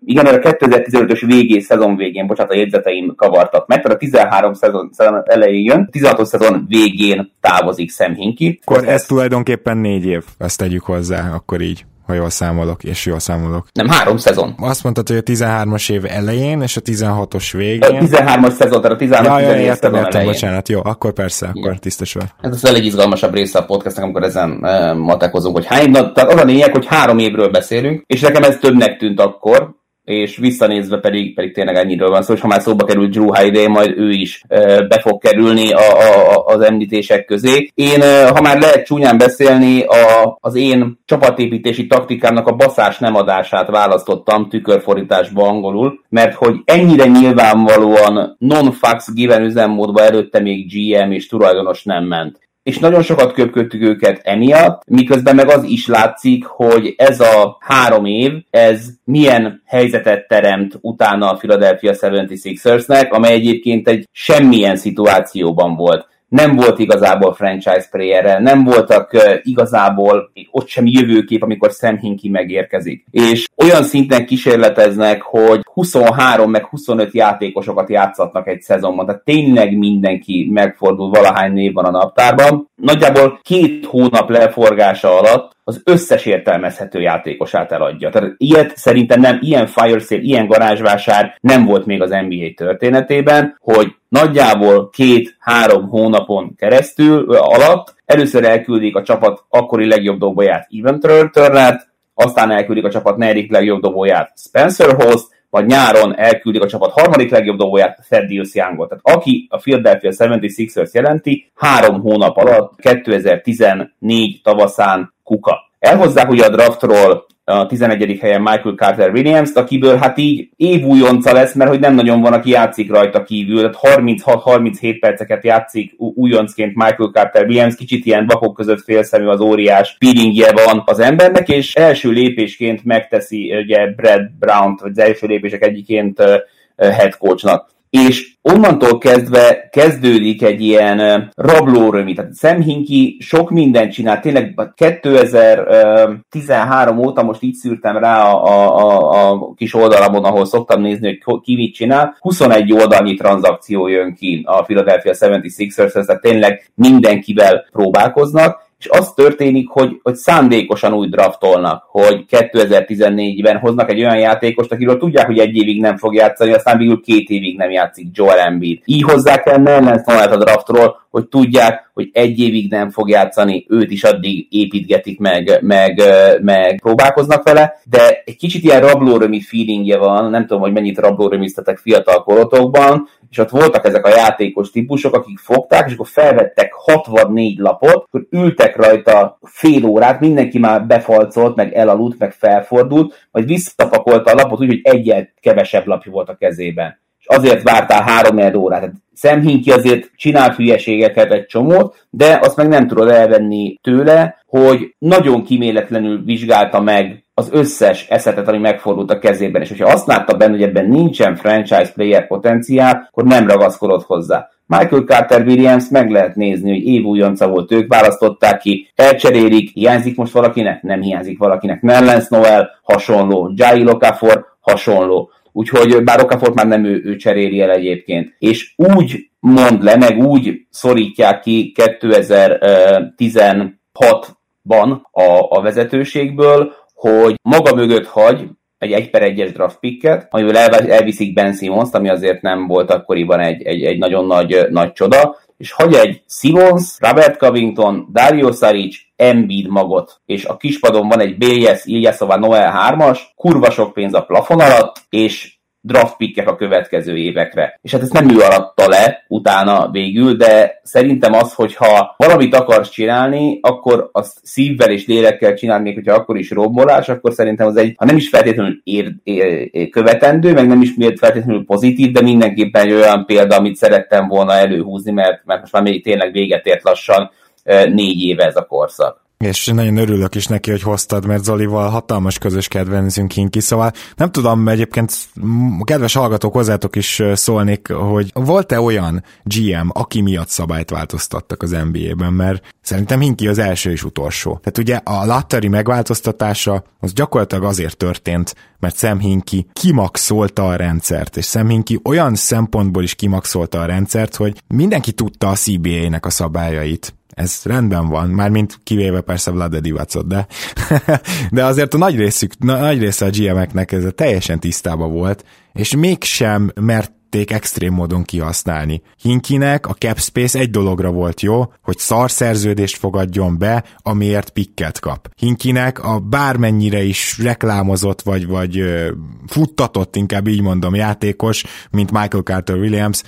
igen, a 2015-ös végé, szezon végén, bocsánat, a jegyzeteim kavartak meg, tehát a 13 szezon, szezon elején jön, 16 szezon végén távozik Sam Hinkie. Akkor ez tulajdonképpen négy év, ezt tegyük hozzá, akkor így ha jól számolok, és jól számolok. Nem, három szezon. Azt mondtad, hogy a 13-as év elején, és a 16-os végén. A 13-as szezon, tehát a 13 ja, ja, értem, értem, bocsánat, jó, akkor persze, akkor tisztes vagy. Ez az elég izgalmasabb része a podcastnak, amikor ezen e, matekozunk, hogy hány, na, tehát az a lényeg, hogy három évről beszélünk, és nekem ez többnek tűnt akkor, és visszanézve pedig, pedig tényleg ennyiről van szó, és ha már szóba került Drew Holiday, majd ő is be fog kerülni a, a, az említések közé. Én, ha már lehet csúnyán beszélni, a, az én csapatépítési taktikámnak a baszás nem adását választottam tükörfordításba angolul, mert hogy ennyire nyilvánvalóan non-fax given üzemmódba előtte még GM és tulajdonos nem ment és nagyon sokat köpködtük őket emiatt, miközben meg az is látszik, hogy ez a három év, ez milyen helyzetet teremt utána a Philadelphia 76ersnek, amely egyébként egy semmilyen szituációban volt nem volt igazából franchise player nem voltak igazából ott sem jövőkép, amikor Sam Hinkie megérkezik. És olyan szinten kísérleteznek, hogy 23 meg 25 játékosokat játszatnak egy szezonban, tehát tényleg mindenki megfordul, valahány név van a naptárban. Nagyjából két hónap leforgása alatt az összes értelmezhető játékosát eladja. Tehát ilyet szerintem nem, ilyen fire sale, ilyen garázsvásár nem volt még az NBA történetében, hogy nagyjából két-három hónapon keresztül alatt először elküldik a csapat akkori legjobb dobóját Evan Turner-t, aztán elküldik a csapat negyedik legjobb dobóját Spencer Host, vagy nyáron elküldik a csapat harmadik legjobb dobóját, Thaddeus Youngot. Tehát aki a Philadelphia 76ers jelenti, három hónap alatt 2014 tavaszán kuka. Elhozzák ugye a draftról a 11. helyen Michael Carter Williams-t, akiből hát így évújonca lesz, mert hogy nem nagyon van, aki játszik rajta kívül. 36-37 perceket játszik újoncként Michael Carter Williams, kicsit ilyen vakok között félszemű az óriás peelingje van az embernek, és első lépésként megteszi ugye Brad Brown-t, vagy az első lépések egyiként head coachnak és onnantól kezdve kezdődik egy ilyen rablórömi. Tehát Sam Hinky sok mindent csinál, tényleg 2013 óta most így szűrtem rá a, a, a, kis oldalamon, ahol szoktam nézni, hogy ki mit csinál. 21 oldalnyi tranzakció jön ki a Philadelphia 76ers, tehát tényleg mindenkivel próbálkoznak, és az történik, hogy, hogy szándékosan úgy draftolnak, hogy 2014-ben hoznak egy olyan játékost, akiről tudják, hogy egy évig nem fog játszani, aztán végül két évig nem játszik Joel Embiid. Így hozzák el Nellens a draftról, hogy tudják, hogy egy évig nem fog játszani, őt is addig építgetik meg, meg, meg próbálkoznak vele, de egy kicsit ilyen rablórömi feelingje van, nem tudom, hogy mennyit rablórömiztetek fiatal korotokban, és ott voltak ezek a játékos típusok, akik fogták, és akkor felvettek 64 lapot, akkor ültek rajta fél órát, mindenki már befalcolt, meg elaludt, meg felfordult, majd visszapakolta a lapot úgy, hogy egyet kevesebb lapja volt a kezében és azért vártál három órát. Tehát Sam Hinky azért csinált hülyeségeket egy csomót, de azt meg nem tudod elvenni tőle, hogy nagyon kiméletlenül vizsgálta meg az összes eszetet, ami megfordult a kezében, és hogyha azt látta benne, hogy ebben nincsen franchise player potenciál, akkor nem ragaszkodott hozzá. Michael Carter Williams meg lehet nézni, hogy év volt, ők választották ki, elcserélik, hiányzik most valakinek? Nem hiányzik valakinek. Nellens Noel hasonló, Jai Lokafor hasonló. Úgyhogy bár Okafort már nem ő, ő cseréli el egyébként. És úgy mond le, meg úgy szorítják ki 2016-ban a, a vezetőségből, hogy maga mögött hagy egy 1 per 1-es draft picket, amiből elviszik Ben Simmons, ami azért nem volt akkoriban egy, egy, egy nagyon nagy, nagy csoda, és hagy egy Simmons, Robert Covington, Dario Saric, Embiid magot, és a kispadon van egy BS, Ilyesova Noel 3-as, kurva sok pénz a plafon alatt, és draft pickek a következő évekre. És hát ezt nem ő alatta le utána végül, de szerintem az, hogyha valamit akarsz csinálni, akkor azt szívvel és lélekkel csinálni, még hogyha akkor is rombolás, akkor szerintem az egy, ha nem is feltétlenül ér, ér, ér, követendő, meg nem is feltétlenül pozitív, de mindenképpen egy olyan példa, amit szerettem volna előhúzni, mert, mert most már még tényleg véget ért lassan négy éve ez a korszak és nagyon örülök is neki, hogy hoztad, mert Zolival hatalmas közös kedvencünk kinki, szóval nem tudom, egyébként kedves hallgatók hozzátok is szólnék, hogy volt-e olyan GM, aki miatt szabályt változtattak az NBA-ben, mert szerintem Hinki az első és utolsó. Tehát ugye a Lattari megváltoztatása az gyakorlatilag azért történt, mert Sam Hinki kimaxolta a rendszert, és Sam Hinki olyan szempontból is kimaxolta a rendszert, hogy mindenki tudta a CBA-nek a szabályait ez rendben van, mármint kivéve persze Vlade Divacot, de, <laughs> de azért a nagy, részük, nagy része a GM-eknek ez teljesen tisztában volt, és mégsem merték extrém módon kihasználni. Hinkinek a cap space egy dologra volt jó, hogy szar szerződést fogadjon be, amiért pikket kap. Hinkinek a bármennyire is reklámozott, vagy, vagy futtatott, inkább így mondom, játékos, mint Michael Carter Williams,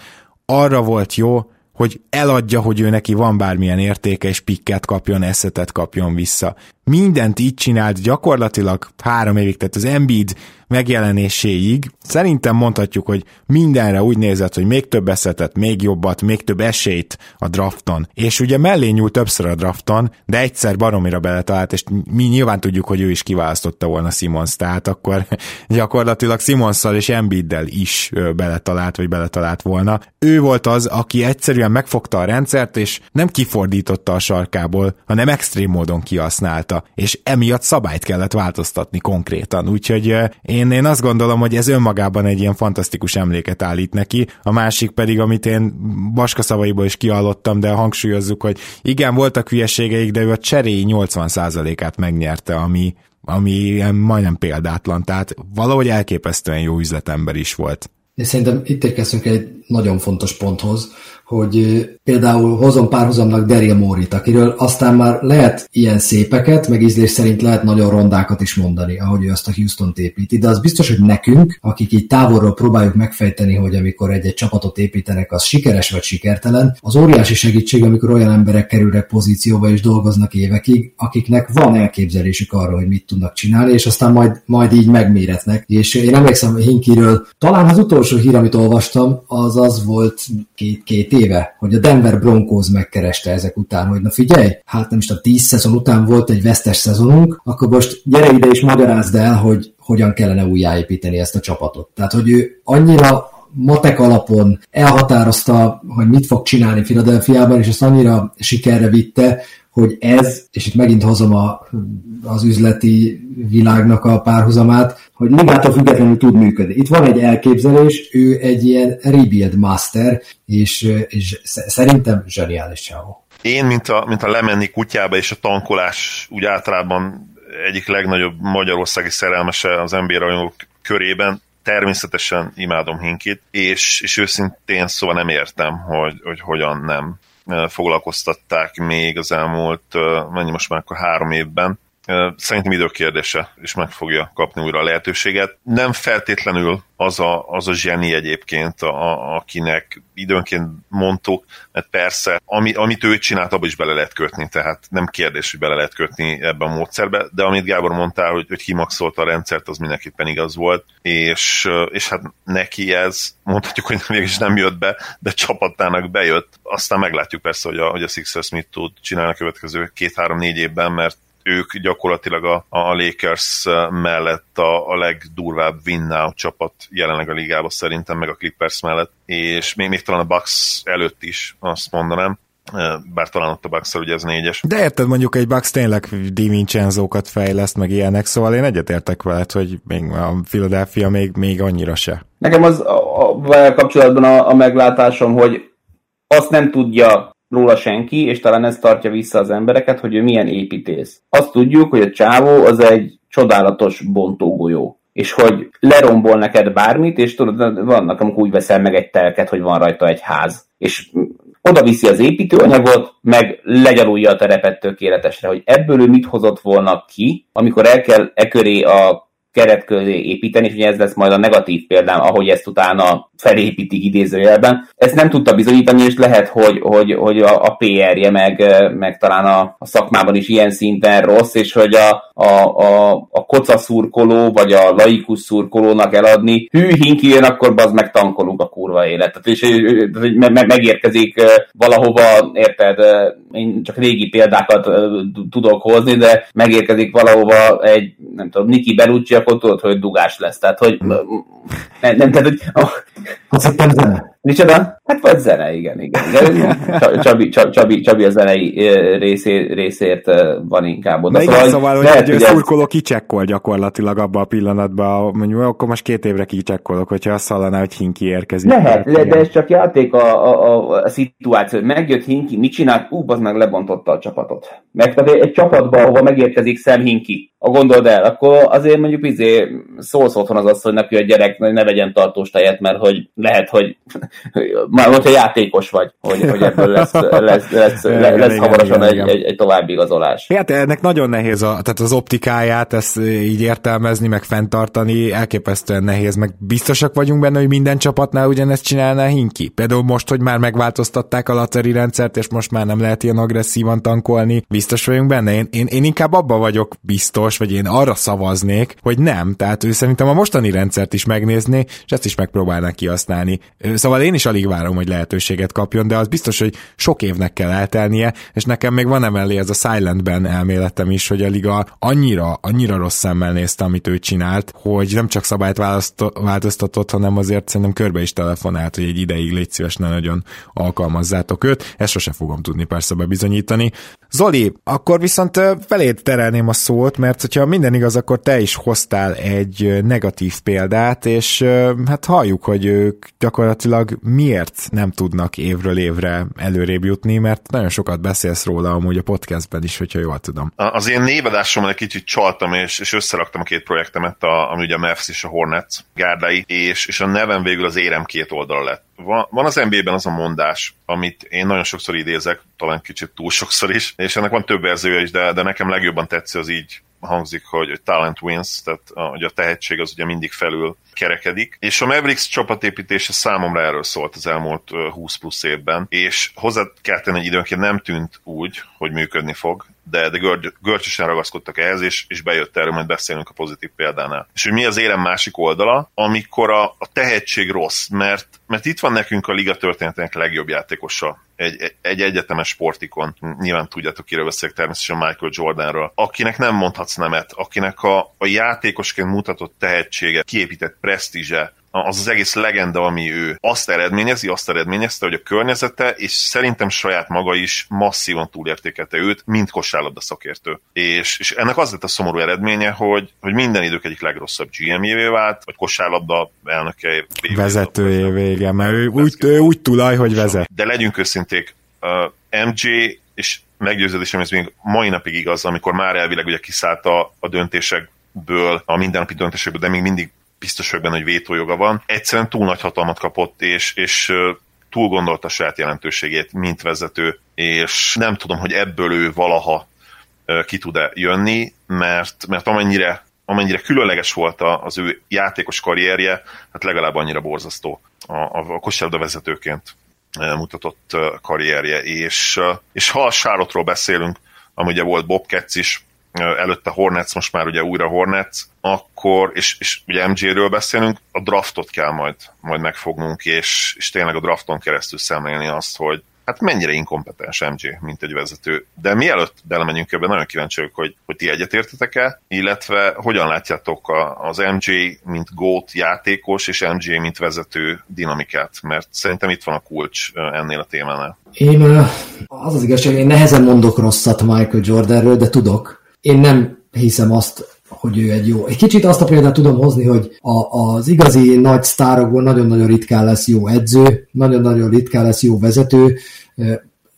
arra volt jó, hogy eladja, hogy ő neki van bármilyen értéke, és pikket kapjon, eszetet kapjon vissza. Mindent így csinált gyakorlatilag három évig, tehát az Embiid megjelenéséig szerintem mondhatjuk, hogy mindenre úgy nézett, hogy még több eszetet, még jobbat, még több esélyt a drafton. És ugye mellé nyúlt többször a drafton, de egyszer baromira beletalált, és mi nyilván tudjuk, hogy ő is kiválasztotta volna Simons, tehát akkor <laughs> gyakorlatilag Simonszal és Embiiddel is beletalált, vagy beletalált volna. Ő volt az, aki egyszerűen megfogta a rendszert, és nem kifordította a sarkából, hanem extrém módon kihasználta, és emiatt szabályt kellett változtatni konkrétan. Úgyhogy én, én azt gondolom, hogy ez önmagában egy ilyen fantasztikus emléket állít neki, a másik pedig, amit én Baska szavaiból is kiallottam, de hangsúlyozzuk, hogy igen, voltak hülyeségeik, de ő a cseréi 80%-át megnyerte, ami, ami majdnem példátlan, tehát valahogy elképesztően jó üzletember is volt. És szerintem itt érkeztünk egy nagyon fontos ponthoz, hogy például hozom párhuzamnak Daryl Morit, akiről aztán már lehet ilyen szépeket, meg ízlés szerint lehet nagyon rondákat is mondani, ahogy ő azt a houston építi, de az biztos, hogy nekünk, akik így távolról próbáljuk megfejteni, hogy amikor egy-egy csapatot építenek, az sikeres vagy sikertelen, az óriási segítség, amikor olyan emberek kerülnek pozícióba és dolgoznak évekig, akiknek van elképzelésük arra, hogy mit tudnak csinálni, és aztán majd, majd így megméretnek. És én emlékszem Hinkiről, talán az utolsó hír, amit olvastam, az az volt két-két éve, hogy a Denver Broncos megkereste ezek után, hogy na figyelj, hát nem is a tíz szezon után volt egy vesztes szezonunk, akkor most gyere ide és magyarázd el, hogy hogyan kellene újjáépíteni ezt a csapatot. Tehát, hogy ő annyira matek alapon elhatározta, hogy mit fog csinálni Filadelfiában, és ezt annyira sikerre vitte, hogy ez, és itt megint hozom a, az üzleti világnak a párhuzamát, hogy ligától függetlenül tud működni. Itt van egy elképzelés, ő egy ilyen rebuild master, és, és szerintem zseniális csávó. Én, mint a, mint a lemenni kutyába és a tankolás úgy általában egyik legnagyobb magyarországi szerelmese az NBA rajongók körében, természetesen imádom Hinkit, és, és őszintén szóval nem értem, hogy, hogy hogyan nem foglalkoztatták még az elmúlt, mennyi most már akkor három évben. Szerintem időkérdése, és meg fogja kapni újra a lehetőséget. Nem feltétlenül az a, az a zseni egyébként, a, akinek időnként mondtuk, mert persze, ami, amit ő csinált, abba is bele lehet kötni, tehát nem kérdés, hogy bele lehet kötni ebben a módszerbe, de amit Gábor mondtál, hogy, hogy kimaxolta a rendszert, az mindenképpen igaz volt, és, és hát neki ez, mondhatjuk, hogy mégis nem jött be, de csapatának bejött, aztán meglátjuk persze, hogy a, hogy a Sixers mit tud csinálni a következő két-három-négy évben, mert ők gyakorlatilag a, a Lakers mellett a, a legdurvább win now csapat jelenleg a ligában szerintem, meg a Clippers mellett, és még, még talán a Bucks előtt is azt mondanám, bár talán ott a bucks ugye ez négyes. De érted, mondjuk egy Bucks tényleg Di Vincenzo-kat fejleszt, meg ilyenek, szóval én egyetértek veled, hogy még a Philadelphia még, még annyira se. Nekem az a, a, kapcsolatban a, a meglátásom, hogy azt nem tudja róla senki, és talán ez tartja vissza az embereket, hogy ő milyen építész. Azt tudjuk, hogy a csávó az egy csodálatos bontógolyó. és hogy lerombol neked bármit, és tudod, vannak, amikor úgy veszel meg egy telket, hogy van rajta egy ház. És oda viszi az építőanyagot, meg legyalulja a terepet tökéletesre, hogy ebből ő mit hozott volna ki, amikor el kell e köré a keret közé építeni, és ugye ez lesz majd a negatív példám, ahogy ezt utána felépítik idézőjelben. Ezt nem tudta bizonyítani, és lehet, hogy, hogy, hogy a, a PR-je, meg, meg talán a, a szakmában is ilyen szinten rossz, és hogy a, a, a, a koca szurkoló, vagy a laikus szurkolónak eladni, hű, hinki jön, akkor az meg tankolunk a kurva életet. És me, me, megérkezik valahova, érted, én csak régi példákat tudok hozni, de megérkezik valahova egy, nem tudom, Niki Belucci, akkor tudod, hogy dugás lesz. Tehát, hogy nem, nem tehát, hogy azt hittem zene. Micsoda? Hát vagy zene, igen, igen. igen. <laughs> Csabi, Csabi, Csabi a zenei részé, részért van inkább oda. De igen, szóval, hogy lehet, egy szurkoló ez... kicsekkol gyakorlatilag abban a pillanatban, mondjuk, akkor most két évre kicsekkolok, hogyha azt hallaná, hogy Hinki érkezik. Lehet, le, de ez csak játék a, a, a, a szituáció, hogy megjött Hinki, mit csinált? Ú, az meg lebontotta a csapatot. Meg pedig egy csapatban, ahova megérkezik Sam Hinki, a gondold el, akkor azért mondjuk izé szólsz otthon az asszonynak, hogy a gyerek ne vegyen tartós tejet, mert hogy lehet, hogy már hogyha játékos vagy, hogy, hogy ebből lesz, <laughs> lesz, lesz, lesz, lesz hamarosan egy, egy, egy további igazolás. Hát ennek nagyon nehéz a, tehát az optikáját ezt így értelmezni, meg fenntartani, elképesztően nehéz, meg biztosak vagyunk benne, hogy minden csapatnál ugyanezt csinálná Hinki. Például most, hogy már megváltoztatták a lateri rendszert, és most már nem lehet ilyen agresszívan tankolni, biztos vagyunk benne. Én, én, én inkább abba vagyok biztos, vagy én arra szavaznék, hogy nem. Tehát ő szerintem a mostani rendszert is megnézné, és ezt is megpróbálná kihasználni. Szóval én is alig várom, hogy lehetőséget kapjon, de az biztos, hogy sok évnek kell eltelnie, és nekem még van emellé ez a Silentben elméletem is, hogy a liga annyira, annyira rossz szemmel nézte, amit ő csinált, hogy nem csak szabályt változtatott, hanem azért szerintem körbe is telefonált, hogy egy ideig légy szíves, ne nagyon alkalmazzátok őt. Ezt sose fogom tudni persze bebizonyítani. Zoli, akkor viszont feléd terelném a szót, mert hogyha minden igaz, akkor te is hoztál egy negatív példát, és hát halljuk, hogy ők gyakorlatilag miért nem tudnak évről évre előrébb jutni, mert nagyon sokat beszélsz róla amúgy a podcastben is, hogyha jól tudom. Az én névadásommal egy kicsit csaltam, és, és összeraktam a két projektemet, a, ami ugye a Mavs és a Hornets gárdai, és, és a nevem végül az érem két oldal lett. Van, van az NBA-ben az a mondás, amit én nagyon sokszor idézek, talán kicsit túl sokszor is, és ennek van több verziója is, de, de nekem legjobban tetsző az így hangzik, hogy talent wins, tehát a, hogy a tehetség az ugye mindig felül kerekedik. És a Mavericks csapatépítése számomra erről szólt az elmúlt 20 plusz évben, és hozzá kell tenni, hogy időnként nem tűnt úgy, hogy működni fog, de, de görgy, görcsösen ragaszkodtak ehhez, és, és bejött erről, majd beszélünk a pozitív példánál. És hogy mi az érem másik oldala, amikor a, a tehetség rossz, mert, mert itt van nekünk a liga történetének legjobb játékosa, egy, egy egyetemes sportikon, nyilván tudjátok, kiről beszélek természetesen Michael Jordanről, akinek nem mondhatsz nemet, akinek a, a játékosként mutatott tehetsége, kiépített presztízse, az az egész legenda, ami ő azt eredményezi, azt eredményezte, hogy a környezete, és szerintem saját maga is masszívan túlértékelte őt, mint kosárlabda szakértő. És, és ennek az lett a szomorú eredménye, hogy, hogy minden idők egyik legrosszabb GM-jévé vált, vagy kosárlabda elnöke. Vezetőjévé, igen, mert ő úgy, ő úgy tulaj, hogy vezet. De legyünk őszinték, uh, MJ, és meggyőződésem, ez még mai napig igaz, amikor már elvileg ugye kiszállt a, a döntésekből, a mindennapi döntésekből, de még mindig biztos vagyok benne, hogy vétójoga van. Egyszerűen túl nagy hatalmat kapott, és, és túl gondolta saját jelentőségét, mint vezető, és nem tudom, hogy ebből ő valaha ki tud-e jönni, mert, mert amennyire, amennyire különleges volt az ő játékos karrierje, hát legalább annyira borzasztó a, a, a kosárlabda vezetőként mutatott karrierje, és, és ha a Sárotról beszélünk, ami ugye volt Bobcats is, előtte Hornets, most már ugye újra Hornets, akkor, és, és ugye MJ-ről beszélünk, a draftot kell majd, majd megfognunk, és, és tényleg a drafton keresztül szemlélni azt, hogy hát mennyire inkompetens MJ, mint egy vezető. De mielőtt belemegyünk ebbe, nagyon kíváncsi vagyok, hogy, hogy ti egyetértetek-e, illetve hogyan látjátok a, az MJ, mint GOAT játékos, és MJ, mint vezető dinamikát, mert szerintem itt van a kulcs ennél a témánál. Én, az az igazság, én nehezen mondok rosszat Michael Jordanről, de tudok, én nem hiszem azt, hogy ő egy jó. Egy kicsit azt a példát tudom hozni, hogy a, az igazi nagy sztárokból nagyon-nagyon ritkán lesz jó edző, nagyon-nagyon ritkán lesz jó vezető.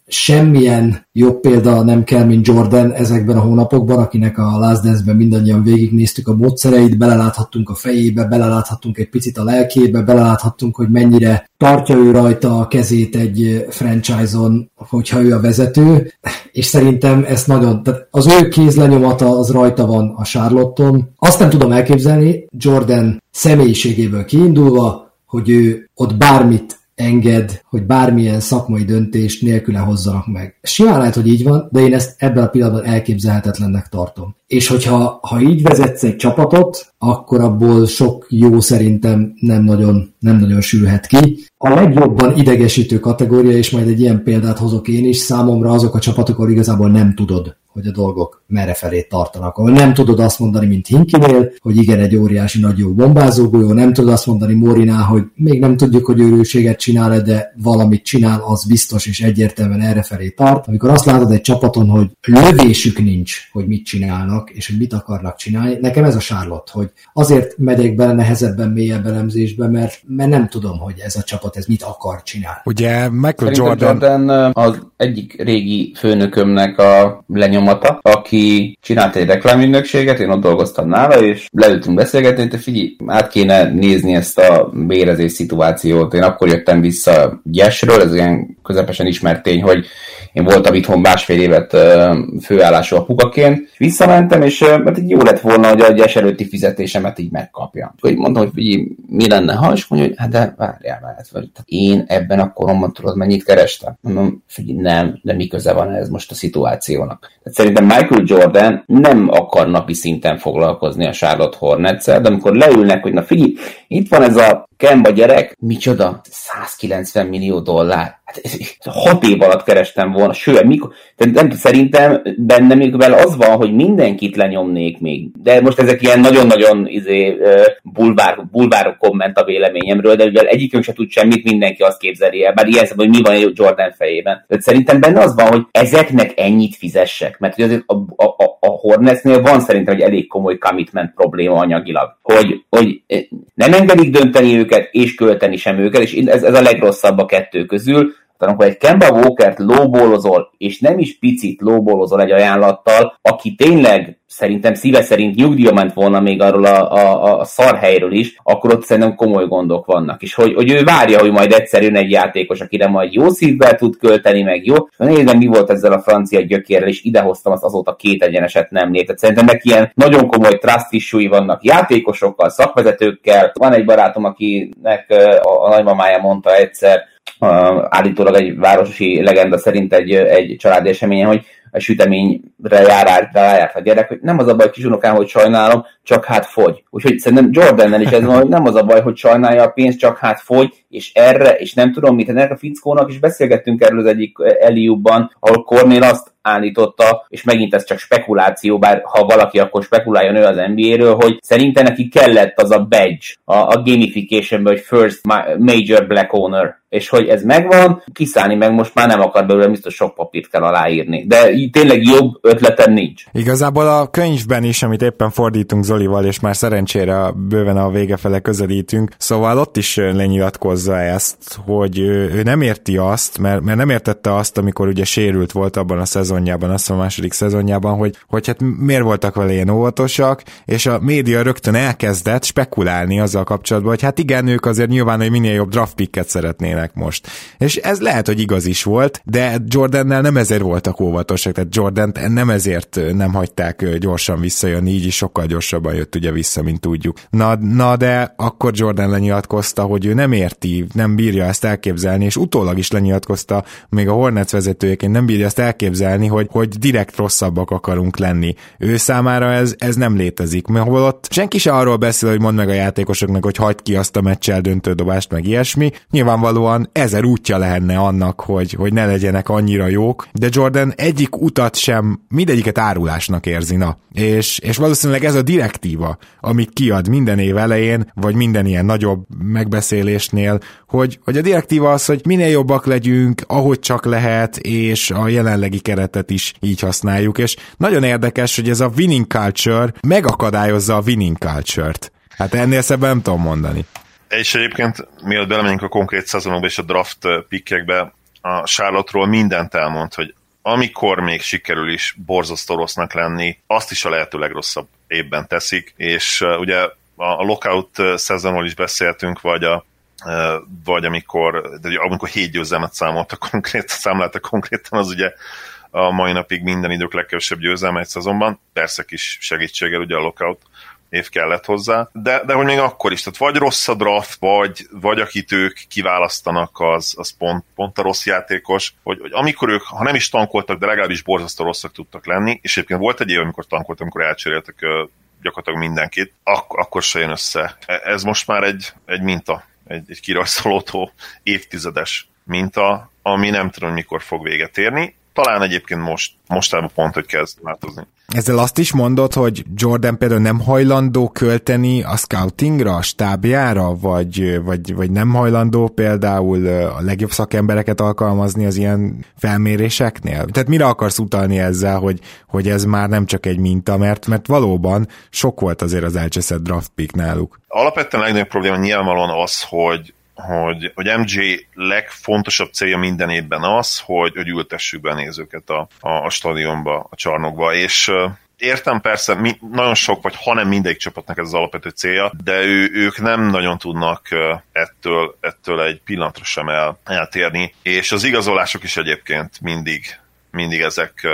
Semmilyen jobb példa nem kell, mint Jordan ezekben a hónapokban, akinek a Last Dance-ben mindannyian végignéztük a módszereit, beleláthattunk a fejébe, beleláthattunk egy picit a lelkébe, beleláthattunk, hogy mennyire tartja ő rajta a kezét egy franchise-on, hogyha ő a vezető, és szerintem ez nagyon, tehát az ő kézlenyomata az rajta van a Charlotton. Azt nem tudom elképzelni, Jordan személyiségéből kiindulva, hogy ő ott bármit enged, hogy bármilyen szakmai döntést nélküle hozzanak meg. Simán lehet, hogy így van, de én ezt ebben a pillanatban elképzelhetetlennek tartom. És hogyha ha így vezetsz egy csapatot, akkor abból sok jó szerintem nem nagyon, nem nagyon sülhet ki. A legjobban idegesítő kategória, és majd egy ilyen példát hozok én is, számomra azok a csapatok, ahol igazából nem tudod, hogy a dolgok merre felé tartanak. Ahol nem tudod azt mondani, mint Hinkinél, hogy igen, egy óriási nagy jó bombázó golyó, nem tudod azt mondani Morinál, hogy még nem tudjuk, hogy őrülséget csinál de valamit csinál, az biztos és egyértelműen erre felé tart. Amikor azt látod egy csapaton, hogy lövésük nincs, hogy mit csinálnak, és hogy mit akarnak csinálni, nekem ez a Charlotte, hogy azért megyek bele nehezebben, mélyebb elemzésbe, mert, mert nem tudom, hogy ez a csapat ez mit akar csinálni. Ugye Michael Szerintem Jordan... Jordan az egyik régi főnökömnek a lenyomata, aki csinált egy reklámügynökséget, én ott dolgoztam nála, és leültünk beszélgetni, hogy figyelj, át kéne nézni ezt a bérezés szituációt. Én akkor jöttem vissza Gyesről, ez ilyen közepesen ismert tény, hogy én voltam itthon másfél évet főállású apukaként, visszamentem, és hát így jó lett volna, hogy a gyes előtti fizetésemet így megkapja. Hogy mondom, hogy figyelj, mi lenne, ha, és mondja, hogy hát de várjál, várjál. Én ebben a koromban tudod, mennyit kerestem? Mondom, figyelj, nem, de mi köze van ez most a szituációnak? Tehát szerintem Michael Jordan nem akar napi szinten foglalkozni a Charlotte hornets de amikor leülnek, hogy na figyelj, itt van ez a Kemba gyerek, micsoda? 190 millió dollár. Hát hat év alatt kerestem volna, sőt, mikor, de nem, szerintem benne még az van, hogy mindenkit lenyomnék még. De most ezek ilyen nagyon-nagyon izé, bulvár, bulvár komment a véleményemről, de mivel egyikünk se tud semmit, mindenki azt képzeli el, bár ilyen szem, hogy mi van Jordan fejében. De szerintem benne az van, hogy ezeknek ennyit fizessek, mert azért a, a, a, a Hornetsnél van szerintem egy elég komoly commitment probléma anyagilag, hogy, hogy nem engedik dönteni őket, és költeni sem őket, és ez, ez a legrosszabb a kettő közül, tehát amikor egy Kemba Walker-t lóbólozol, és nem is picit lóbólozol egy ajánlattal, aki tényleg szerintem szíve szerint nyugdíja ment volna még arról a, a, a szarhelyről is, akkor ott szerintem komoly gondok vannak. És hogy, hogy ő várja, hogy majd egyszer jön egy játékos, akire majd jó szívvel tud költeni, meg jó. Nézd mi volt ezzel a francia gyökérrel, és idehoztam azt azóta két egyeneset nem lép. Tehát szerintem neki ilyen nagyon komoly trust issue vannak játékosokkal, szakvezetőkkel. Van egy barátom, akinek a nagymamája mondta egyszer, állítólag egy városi legenda szerint egy, egy családi eseményen, hogy a süteményre jár, rájárt a gyerek, hogy nem az a baj, kisunokám, hogy sajnálom, csak hát fogy. Úgyhogy szerintem Jordannel is ez van, hogy nem az a baj, hogy sajnálja a pénzt, csak hát fogy, és erre, és nem tudom mit, ennek a fickónak is beszélgettünk erről az egyik Eliubban, ahol Cornél azt állította, és megint ez csak spekuláció, bár ha valaki akkor spekuláljon ő az NBA-ről, hogy szerintem neki kellett az a badge a, a gamification hogy first major black owner, és hogy ez megvan, kiszállni meg most már nem akar belőle, biztos sok papírt kell aláírni. De tényleg jobb ötletem nincs. Igazából a könyvben is, amit éppen fordítunk Zolival, és már szerencsére bőven a vége fele közelítünk, szóval ott is lenyilatkozza ezt, hogy ő nem érti azt, mert, mert nem értette azt, amikor ugye sérült volt abban a szezonjában, azt a második szezonjában, hogy, hogy hát miért voltak vele ilyen óvatosak, és a média rögtön elkezdett spekulálni azzal kapcsolatban, hogy hát igen, ők azért nyilván, hogy minél jobb draft picket szeretnének most. És ez lehet, hogy igaz is volt, de Jordannel nem ezért voltak óvatosak, tehát Jordan nem ezért nem hagyták gyorsan visszajönni, így is sokkal gyorsabban jött ugye vissza, mint tudjuk. Na, na de akkor Jordan lenyilatkozta, hogy ő nem érti, nem bírja ezt elképzelni, és utólag is lenyilatkozta, még a Hornets vezetőjeként nem bírja ezt elképzelni, hogy, hogy direkt rosszabbak akarunk lenni. Ő számára ez, ez nem létezik, mert ott senki se arról beszél, hogy mond meg a játékosoknak, hogy hagyd ki azt a meccsel döntődobást, meg ilyesmi. Nyilvánvalóan ezer útja lehenne annak, hogy, hogy ne legyenek annyira jók, de Jordan egyik utat sem, mindegyiket árulásnak érzi, na. És, és valószínűleg ez a direktíva, amit kiad minden év elején, vagy minden ilyen nagyobb megbeszélésnél, hogy, hogy a direktíva az, hogy minél jobbak legyünk, ahogy csak lehet, és a jelenlegi keretet is így használjuk, és nagyon érdekes, hogy ez a winning culture megakadályozza a winning culture-t. Hát ennél szebben nem tudom mondani. És egyébként, mielőtt belemegyünk a konkrét szezonokba és a draft pickekbe, a Charlotte-ról mindent elmond, hogy amikor még sikerül is borzasztó rossznak lenni, azt is a lehető legrosszabb évben teszik, és uh, ugye a lockout szezonról is beszéltünk, vagy a vagy amikor, de amikor hét győzelmet számoltak konkrét, számláltak konkrétan, az ugye a mai napig minden idők legkevesebb győzelme egy szezonban, persze kis segítséggel ugye a lockout év kellett hozzá, de, de hogy még akkor is, tehát vagy rossz a draft, vagy, vagy akit ők kiválasztanak, az, az pont, pont a rossz játékos, hogy, hogy amikor ők, ha nem is tankoltak, de legalábbis borzasztó rosszak tudtak lenni, és egyébként volt egy év, amikor tankoltak, amikor elcseréltek gyakorlatilag mindenkit, ak- akkor se jön össze. E, ez most már egy, egy minta, egy, egy kirajzolódó évtizedes minta, ami nem tudom, mikor fog véget érni. Talán egyébként most, mostában pont, hogy kezd változni. Ezzel azt is mondod, hogy Jordan például nem hajlandó költeni a scoutingra, a stábjára, vagy, vagy, vagy nem hajlandó például a legjobb szakembereket alkalmazni az ilyen felméréseknél? Tehát mire akarsz utalni ezzel, hogy, hogy ez már nem csak egy minta, mert, mert valóban sok volt azért az elcseszett draft pick náluk. Alapvetően a legnagyobb probléma nyilvánvalóan az, hogy hogy, hogy MJ legfontosabb célja minden évben az, hogy, hogy ültessük be a nézőket a, a, a stadionba, a csarnokba, és értem persze, mi, nagyon sok, vagy hanem mindegyik csapatnak ez az alapvető célja, de ő, ők nem nagyon tudnak ettől, ettől egy pillanatra sem el, eltérni, és az igazolások is egyébként mindig, mindig ezek,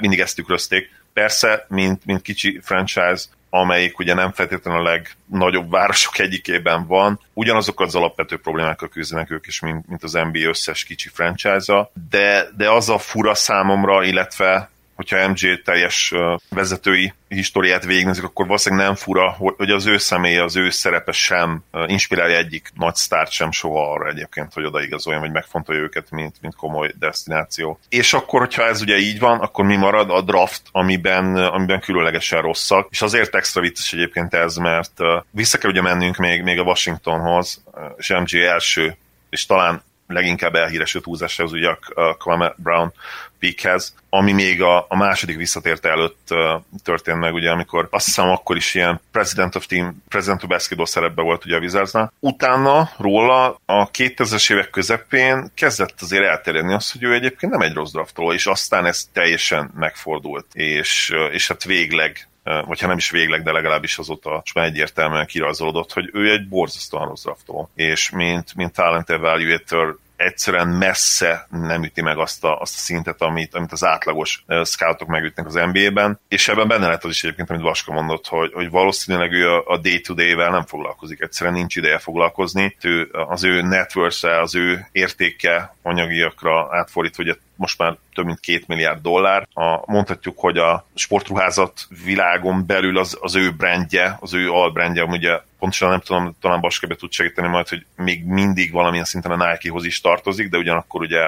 mindig ezt tükrözték. Persze, mint, mint kicsi franchise, amelyik ugye nem feltétlenül a legnagyobb városok egyikében van, ugyanazok az alapvető problémákkal küzdenek ők is, mint, mint az NBA összes kicsi franchise-a, de, de az a fura számomra, illetve hogyha MJ teljes vezetői históriát végignézzük, akkor valószínűleg nem fura, hogy az ő személye, az ő szerepe sem inspirálja egyik nagy sztárt sem soha arra egyébként, hogy odaigazoljon, vagy megfontolja őket, mint, mint komoly destináció. És akkor, hogyha ez ugye így van, akkor mi marad a draft, amiben, amiben különlegesen rosszak, és azért extra vicces egyébként ez, mert vissza kell ugye mennünk még, még a Washingtonhoz, és MJ első és talán leginkább elhíresült húzása az ugye a Kwame Brown pickhez, ami még a, a második visszatérte előtt uh, történt meg, ugye, amikor azt hiszem akkor is ilyen President of Team, President of Basketball szerepben volt ugye a Wizardsnál. Utána róla a 2000-es évek közepén kezdett azért elterjedni azt, hogy ő egyébként nem egy rossz draftoló, és aztán ez teljesen megfordult, és, és hát végleg vagy ha nem is végleg, de legalábbis azóta most már egyértelműen kirajzolódott, hogy ő egy borzasztóan rossz draftoló. És mint, mint talent evaluator egyszerűen messze nem üti meg azt a, azt a szintet, amit, amit az átlagos scoutok megütnek az NBA-ben, és ebben benne lehet az is egyébként, amit Vaska mondott, hogy, hogy valószínűleg ő a, a day-to-day-vel nem foglalkozik, egyszerűen nincs ideje foglalkozni, ő, az ő networth az ő értéke anyagiakra átfordítva, hogy most már több mint két milliárd dollár. A, mondhatjuk, hogy a sportruházat világon belül az, az ő brandje, az ő albrandje, ugye pontosan nem tudom, talán Baskebe tud segíteni majd, hogy még mindig valamilyen szinten a Nike-hoz is tartozik, de ugyanakkor ugye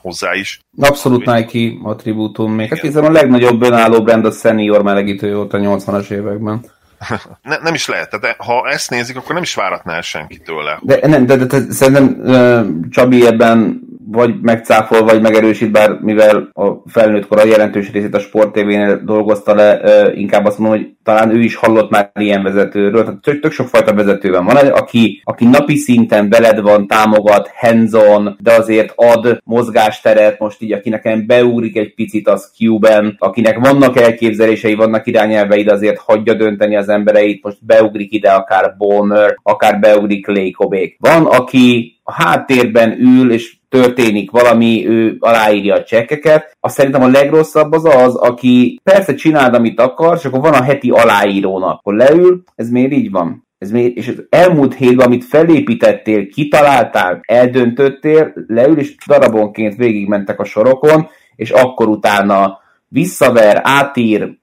hozzá is. Abszolút Nike attribútum még. Hát hiszem a legnagyobb önálló brand a senior melegítő volt a 80-as években. <laughs> ne, nem is lehet. Tehát ha ezt nézik, akkor nem is váratná el senki tőle. De, nem, de, de, de szerintem uh, Csabi ebben vagy megcáfol, vagy megerősít, bár mivel a felnőtt kora jelentős részét a Sport TV-nél dolgozta le, inkább azt mondom, hogy talán ő is hallott már ilyen vezetőről, tehát tök, tök sokfajta vezető van. Aki, aki napi szinten veled van, támogat, hands de azért ad mozgásteret, most így aki nekem beugrik egy picit az Q-ben, akinek vannak elképzelései, vannak irányelveid, azért hagyja dönteni az embereit, most beugrik ide akár Ballmer, akár beugrik Lékobék. Van, aki a háttérben ül, és történik valami, ő aláírja a csekkeket. Azt szerintem a legrosszabb az az, aki persze csináld, amit akar, és akkor van a heti aláírónak. Akkor leül, ez miért így van? Ez miért? És az elmúlt hétben, amit felépítettél, kitaláltál, eldöntöttél, leül, és darabonként végigmentek a sorokon, és akkor utána visszaver, átír,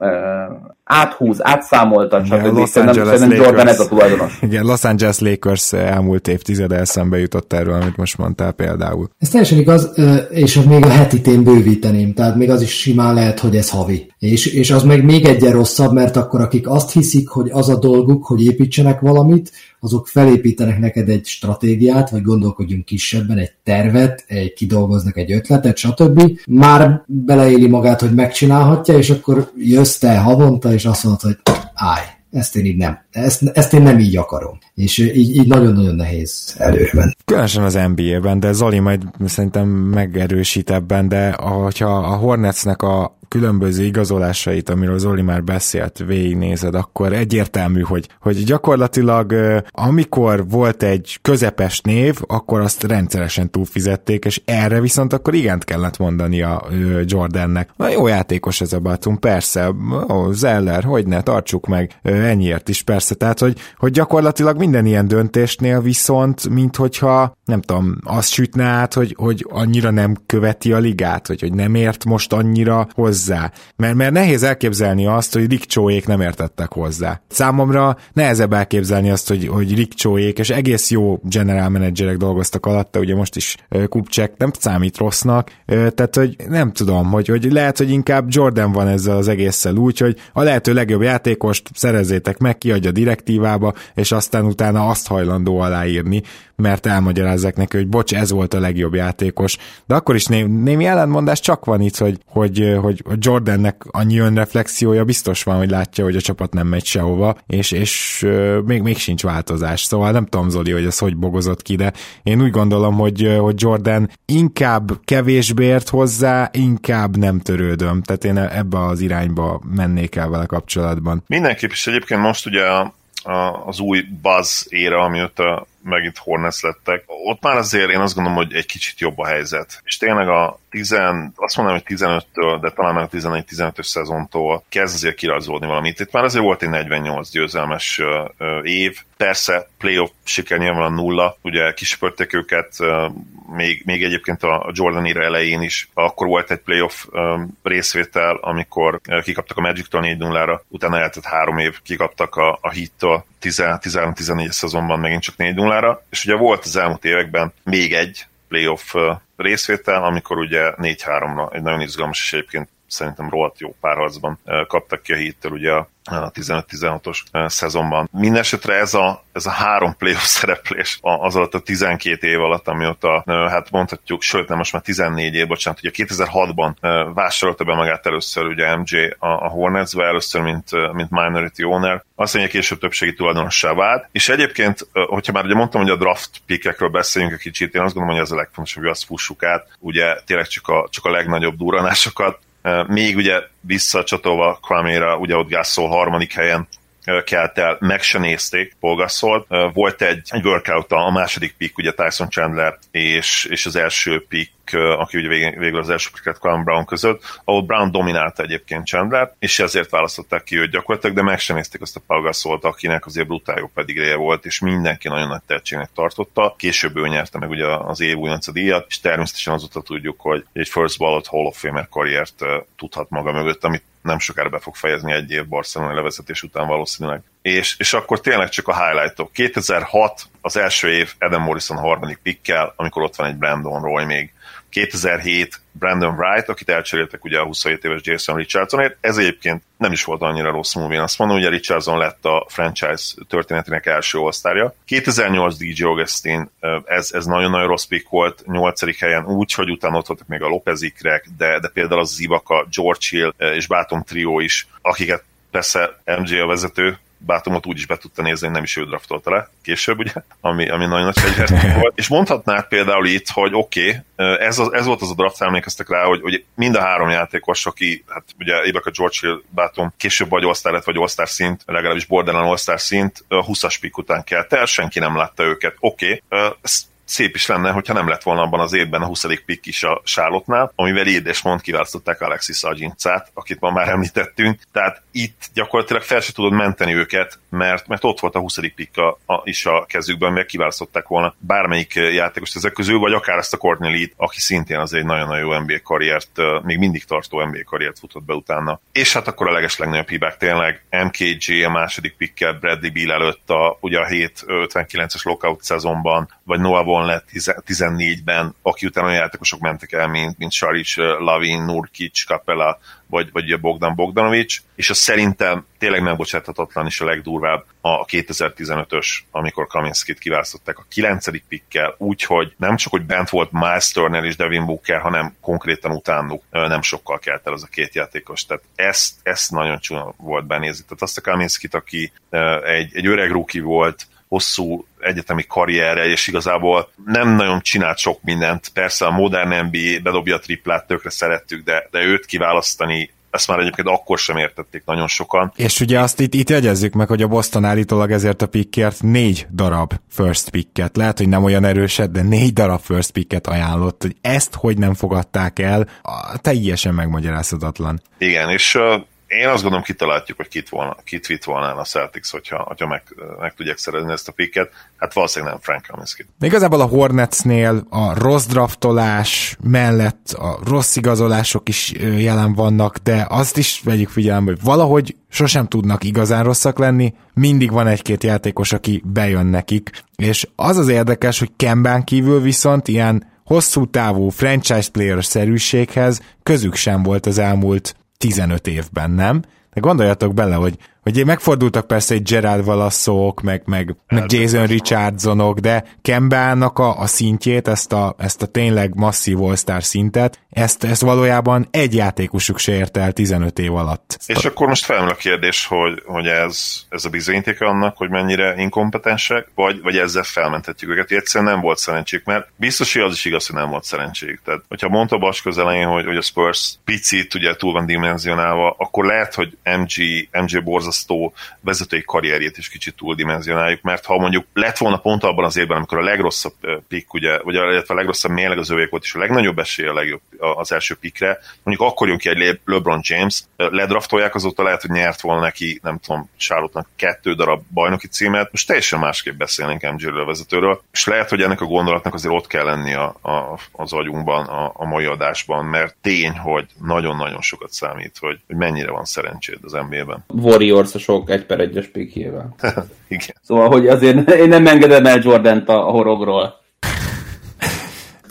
áthúz, átszámolta, csak Igen, Los szerintem, szerintem Jordan ez a tulajdonos. Igen, Los Angeles Lakers elmúlt évtized eszembe jutott erről, amit most mondtál például. Ez teljesen igaz, és még a hetit én bővíteném, tehát még az is simán lehet, hogy ez havi. És, és az meg még egyen rosszabb, mert akkor akik azt hiszik, hogy az a dolguk, hogy építsenek valamit, azok felépítenek neked egy stratégiát, vagy gondolkodjunk kisebben, egy tervet, egy, kidolgoznak egy ötletet, stb. Már beleéli magát, hogy megcsinálhatja, és akkor jössz te havonta, és azt mondod, hogy állj, ezt én így nem, ezt, ezt én nem így akarom. És így, így nagyon-nagyon nehéz előre menni. Különösen az NBA-ben, de Zoli majd szerintem megerősít ebben, de hogyha a Hornetsnek a különböző igazolásait, amiről Zoli már beszélt, végignézed, akkor egyértelmű, hogy, hogy gyakorlatilag amikor volt egy közepes név, akkor azt rendszeresen túlfizették, és erre viszont akkor igent kellett mondani a Jordannek. Na jó játékos ez a Batum, persze, ó, Zeller, hogy ne, tartsuk meg, ennyiért is persze, tehát hogy, hogy gyakorlatilag minden ilyen döntésnél viszont, mint hogyha nem tudom, azt sütne át, hogy, hogy annyira nem követi a ligát, hogy, hogy nem ért most annyira hozzá. Mert, mert nehéz elképzelni azt, hogy Rick nem értettek hozzá. Számomra nehezebb elképzelni azt, hogy, hogy Rick és egész jó general managerek dolgoztak alatta, ugye most is Kupcsek nem számít rossznak, tehát hogy nem tudom, hogy, hogy lehet, hogy inkább Jordan van ezzel az egésszel úgy, hogy a lehető legjobb játékost szerezzétek meg, kiadja direktívába, és aztán utána azt hajlandó aláírni, mert elmagyarázzák neki, hogy bocs, ez volt a legjobb játékos. De akkor is né- némi ellentmondás csak van itt, hogy, hogy, hogy Jordannek annyi önreflexiója biztos van, hogy látja, hogy a csapat nem megy sehova, és, és még, még sincs változás. Szóval nem tudom, Zoli, hogy ez hogy bogozott ki, de én úgy gondolom, hogy, hogy Jordan inkább kevésbé ért hozzá, inkább nem törődöm. Tehát én ebbe az irányba mennék el vele kapcsolatban. Mindenképp is egyébként most ugye az új buzz éra, ami ott a megint Hornets lettek. Ott már azért én azt gondolom, hogy egy kicsit jobb a helyzet. És tényleg a 10, azt mondom, hogy 15-től, de talán meg a 11-15-ös szezontól kezd azért kirajzolódni valamit. Itt már azért volt egy 48 győzelmes év. Persze, playoff siker nyilván nulla, ugye kisöpörték őket, még, még egyébként a Jordan ére elején is, akkor volt egy playoff részvétel, amikor kikaptak a Magic-től 4 0 utána eltett három év, kikaptak a, a Heat-től 13-14 szezonban megint csak 4 0 és ugye volt az elmúlt években még egy playoff részvétel, amikor ugye 4-3-ra egy nagyon izgalmas és egyébként szerintem rohadt jó párharcban kaptak ki a hittel ugye a 15-16-os szezonban. Mindenesetre ez a, ez a három playoff <laughs> szereplés az alatt a 12 év alatt, amióta, hát mondhatjuk, sőt nem most már 14 év, bocsánat, ugye 2006-ban vásárolta be magát először ugye MJ a, a Hornetsbe, először mint, mint minority owner, azt mondja, később többségi tulajdonossá vált, és egyébként, hogyha már ugye mondtam, hogy a draft pickekről beszéljünk egy kicsit, én azt gondolom, hogy ez a legfontosabb, hogy azt fussuk át, ugye tényleg csak a, csak a legnagyobb duranásokat, még ugye visszacsatolva Kraméra, ugye ott Gasol harmadik helyen kelt el, meg se nézték Paul Volt egy, egy workout a második pick, ugye Tyson Chandler és, és az első pick aki ugye végül az első picket Colin Brown között, ahol Brown dominálta egyébként Chandler, és ezért választották ki őt gyakorlatilag, de meg sem nézték azt a Paul Gasolt, akinek azért brutál jó pedigréje volt, és mindenki nagyon nagy tehetségnek tartotta. Később ő nyerte meg ugye az év újonca díjat, és természetesen azóta tudjuk, hogy egy First Ballot Hall of Famer karriert tudhat maga mögött, amit nem sokára be fog fejezni egy év Barcelona levezetés után valószínűleg. És, és akkor tényleg csak a highlightok. 2006 az első év Adam Morrison harmadik pickkel, amikor ott van egy Brandon Roy még 2007 Brandon Wright, akit elcseréltek ugye a 27 éves Jason Richardsonért. Ez egyébként nem is volt annyira rossz move, én azt mondom, ugye Richardson lett a franchise történetének első osztárja. 2008 DJ Augustin, ez, ez nagyon-nagyon rossz pick volt, 8. helyen úgy, hogy utána ott voltak még a Lopez ikrek, de, de például az Zivaka, George Hill és Bátom Trio is, akiket persze MJ a vezető, Bátumot úgy is be tudta nézni, nem is ő draftolta le később, ugye, ami, ami nagyon nagy fegyvert volt. És mondhatnák például itt, hogy oké, okay, ez, ez volt az a draft, emlékeztek rá, hogy, hogy mind a három játékos, aki, hát ugye a George Hill, Bátum később vagy all lett, vagy all szint, legalábbis borderline all szint, 20-as pick után kelt el, senki nem látta őket. Oké, okay, szép is lenne, hogyha nem lett volna abban az évben a 20. pick is a Sálotnál, amivel és mond kiválasztották Alexis Agincát, akit ma már említettünk. Tehát itt gyakorlatilag fel se tudod menteni őket, mert, mert ott volt a 20. pick a, a, is a kezükben, meg kiválasztották volna bármelyik játékost ezek közül, vagy akár ezt a Courtney Lee, aki szintén az egy nagyon-nagyon jó NBA karriert, még mindig tartó NBA karriert futott be utána. És hát akkor a leges legnagyobb hibák tényleg MKG a második pickkel Bradley Beal előtt a, ugye a 7-59-es lockout szezonban, vagy Noah volna 14-ben, aki után olyan játékosok mentek el, mint, mint Saric, Lavin, Nurkic, Kapela, vagy, vagy a Bogdan Bogdanovics, és az szerintem tényleg megbocsáthatatlan is a legdurvább a 2015-ös, amikor Kaminskit kiválasztották a 9. pikkel, úgyhogy nem csak, hogy bent volt Miles Turner és Devin Booker, hanem konkrétan utánuk nem sokkal kelt el az a két játékos. Tehát ezt, ezt nagyon csúnya volt benézni. Tehát azt a Kaminskit, aki egy, egy öreg rookie volt, hosszú egyetemi karrierre, és igazából nem nagyon csinált sok mindent. Persze a modern NBA bedobja a triplát, tökre szerettük, de, de őt kiválasztani ezt már egyébként akkor sem értették nagyon sokan. És ugye azt itt, itt jegyezzük meg, hogy a Boston állítólag ezért a pickért négy darab first picket, lehet, hogy nem olyan erőset, de négy darab first picket ajánlott, hogy ezt hogy nem fogadták el, teljesen megmagyarázhatatlan. Igen, és én azt gondolom kitaláljuk, hogy kit, volna, kit vitt volna a Celtics, hogyha, hogyha meg, meg tudják szerezni ezt a picket. Hát valószínűleg nem Frank Kaminsky. Igazából a Hornetsnél a rossz draftolás mellett a rossz igazolások is jelen vannak, de azt is vegyük figyelembe, hogy valahogy sosem tudnak igazán rosszak lenni, mindig van egy-két játékos, aki bejön nekik, és az az érdekes, hogy Kembán kívül viszont ilyen hosszú távú franchise player szerűséghez közük sem volt az elmúlt 15 évben, nem? De gondoljatok bele, hogy hogy megfordultak persze egy Gerard Valasszók, meg, meg, meg Jason Richardsonok, de Kembának a, a szintjét, ezt a, ezt a tényleg masszív all szintet, ezt, ezt valójában egy játékosuk se érte el 15 év alatt. És akkor most felmerül a kérdés, hogy, hogy ez, ez a bizonyítéka annak, hogy mennyire inkompetensek, vagy, vagy ezzel felmentetjük őket. Egyszerűen nem volt szerencsék, mert biztos, hogy az is igaz, hogy nem volt szerencsék. Tehát, hogyha mondta Bas közelején, hogy, hogy a Spurs picit ugye túl van dimenzionálva, akkor lehet, hogy MG, MG borzasztó borzasztó vezetői karrierjét is kicsit túldimenzionáljuk, mert ha mondjuk lett volna pont abban az évben, amikor a legrosszabb pick, ugye, vagy a, a legrosszabb mérleg az övék volt, és a legnagyobb esély a legjobb az első pikre, mondjuk akkor jön ki egy LeBron James, ledraftolják, azóta lehet, hogy nyert volna neki, nem tudom, charlotte kettő darab bajnoki címet, most teljesen másképp beszélnénk MJ-ről vezetőről, és lehet, hogy ennek a gondolatnak azért ott kell lenni a, a, az agyunkban, a, a mai adásban, mert tény, hogy nagyon-nagyon sokat számít, hogy, hogy mennyire van szerencséd az NBA-ben. Warriors harcosok egy per egyes pikjével. <laughs> Igen. Szóval, hogy azért én nem engedem el Jordan-t a horogról.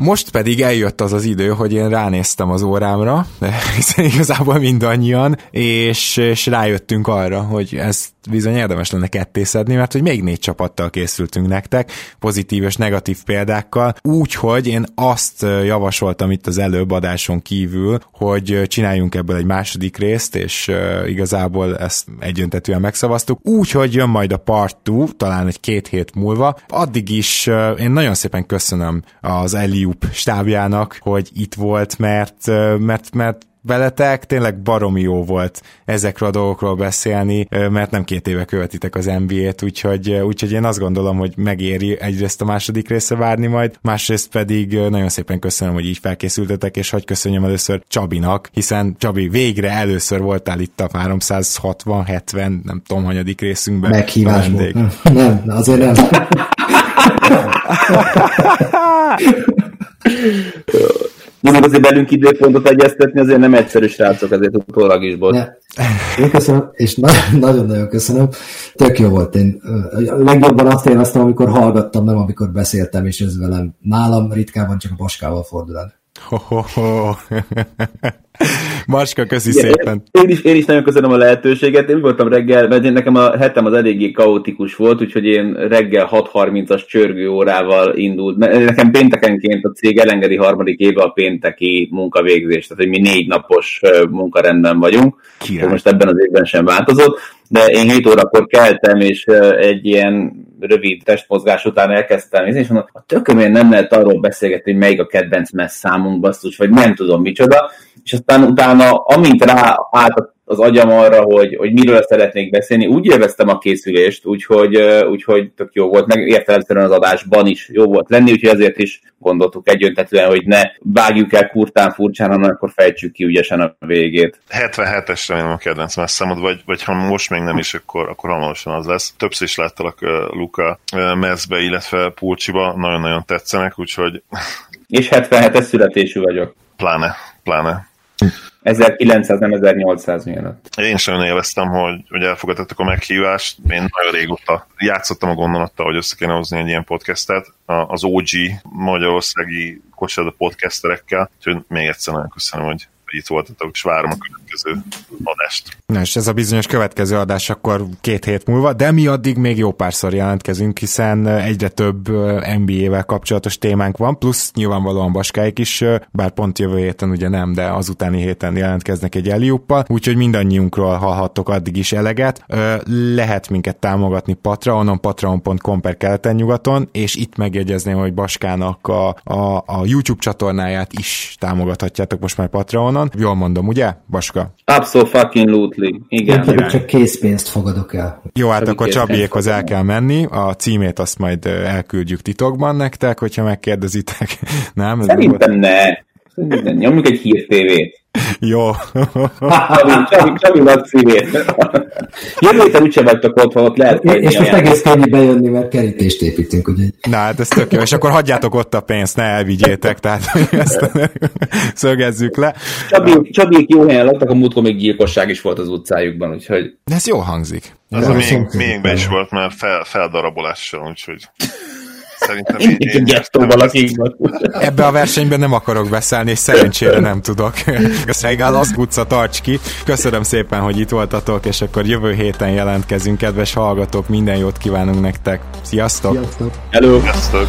Most pedig eljött az az idő, hogy én ránéztem az órámra, <laughs> hiszen igazából mindannyian, és, és rájöttünk arra, hogy ez bizony érdemes lenne kettészedni, mert hogy még négy csapattal készültünk nektek, pozitív és negatív példákkal, úgyhogy én azt javasoltam itt az előbb adáson kívül, hogy csináljunk ebből egy második részt, és igazából ezt egyöntetően megszavaztuk, úgyhogy jön majd a part 2, talán egy két hét múlva. Addig is én nagyon szépen köszönöm az Eliup stábjának, hogy itt volt, mert, mert, mert veletek, tényleg baromi jó volt ezekről a dolgokról beszélni, mert nem két éve követitek az NBA-t, úgyhogy, úgyhogy én azt gondolom, hogy megéri egyrészt a második része várni majd, másrészt pedig nagyon szépen köszönöm, hogy így felkészültetek, és hogy köszönjem először Csabinak, hiszen Csabi, végre először voltál itt a 360-70, nem tudom, hanyadik részünkben. Meghívásból. Nem, azért nem. <laughs> Mondjuk azért belünk időpontot egyeztetni, azért nem egyszerű srácok, ezért utólag is volt. Én köszönöm, és nagyon-nagyon köszönöm. Tök jó volt. Én legjobban azt éreztem, amikor hallgattam, nem amikor beszéltem, és ez velem nálam ritkában csak a baskával fordul el. Ho, ho, ho. <laughs> Marska, köszi Igen, szépen. Én is, én is nagyon köszönöm a lehetőséget. Én voltam reggel, mert én nekem a hetem az eléggé kaotikus volt, úgyhogy én reggel 6.30-as csörgő órával indult. Nekem péntekenként a cég elengedi harmadik éve a pénteki munkavégzést, tehát hogy mi négy napos munkarendben vagyunk. Király. Most ebben az évben sem változott, de én 7 órakor keltem, és egy ilyen rövid testmozgás után elkezdtem, és mondom, a tökömén nem lehet arról beszélgetni, hogy melyik a kedvenc messz számunk, basszus, vagy nem tudom micsoda, és aztán utána, amint rá állt az agyam arra, hogy, hogy miről szeretnék beszélni, úgy élveztem a készülést, úgyhogy, úgyhogy tök jó volt, meg értelemszerűen az adásban is jó volt lenni, úgyhogy azért is gondoltuk egyöntetően, hogy ne vágjuk el kurtán furcsán, hanem akkor fejtsük ki ügyesen a végét. 77-es remélem a kedvenc messzemod, vagy, vagy ha most még nem is, akkor, akkor hamarosan az lesz. Többször is láttalak uh, Luka uh, Mezbe, illetve Pulcsiba, nagyon-nagyon tetszenek, úgyhogy... És 77-es születésű vagyok. Pláne, pláne. 1900, nem 1800 miatt. Én sem élveztem, hogy, hogy elfogadtak a meghívást. Én nagyon régóta játszottam a gondolattal, hogy össze kéne hozni egy ilyen podcastet az OG magyarországi kosárlabda podcasterekkel, úgyhogy még egyszer nagyon köszönöm, hogy itt voltatok, és várom a következő adást. Na és ez a bizonyos következő adás akkor két hét múlva, de mi addig még jó párszor jelentkezünk, hiszen egyre több NBA-vel kapcsolatos témánk van, plusz nyilvánvalóan Baskáik is, bár pont jövő héten ugye nem, de azutáni héten jelentkeznek egy Eliuppal, úgyhogy mindannyiunkról hallhattok addig is eleget. Lehet minket támogatni Patreonon, patreon.com per keleten-nyugaton, és itt megjegyezném, hogy Baskának a, a, a YouTube csatornáját is támogathatjátok most már Patreonon. Jól mondom, ugye, Baska? Absolutely, igen. Én pedig csak készpénzt fogadok el. Jó, hát akkor Csabiékhoz el kell menni, a címét azt majd elküldjük titokban nektek, hogyha megkérdezitek. <laughs> Nem? Szerintem ne. Nyomjuk egy hírtévét. <laughs> Jó. Csabi, Csabi nagy szívét. Jövő héten úgyse vagytok otthon, ott lehet És most egész könnyű bejönni, mert kerítést építünk, ugye? Na hát ez tök jó, és akkor hagyjátok ott a pénzt, ne elvigyétek, tehát <laughs> ezt szögezzük le. Csabi, Csabiék jó helyen laktak, a múltkor még gyilkosság is volt az utcájukban, úgyhogy... Ez jó hangzik. Ez a miénkben is volt már fel, feldarabolással, úgyhogy... Szerintem én, én, én Ebbe a versenyben nem akarok beszállni, és szerencsére nem tudok. <laughs> Szegál, az utca, tarts ki. Köszönöm szépen, hogy itt voltatok, és akkor jövő héten jelentkezünk, kedves hallgatók, minden jót kívánunk nektek. Sziasztok! Sziasztok! Hello! Sziasztok!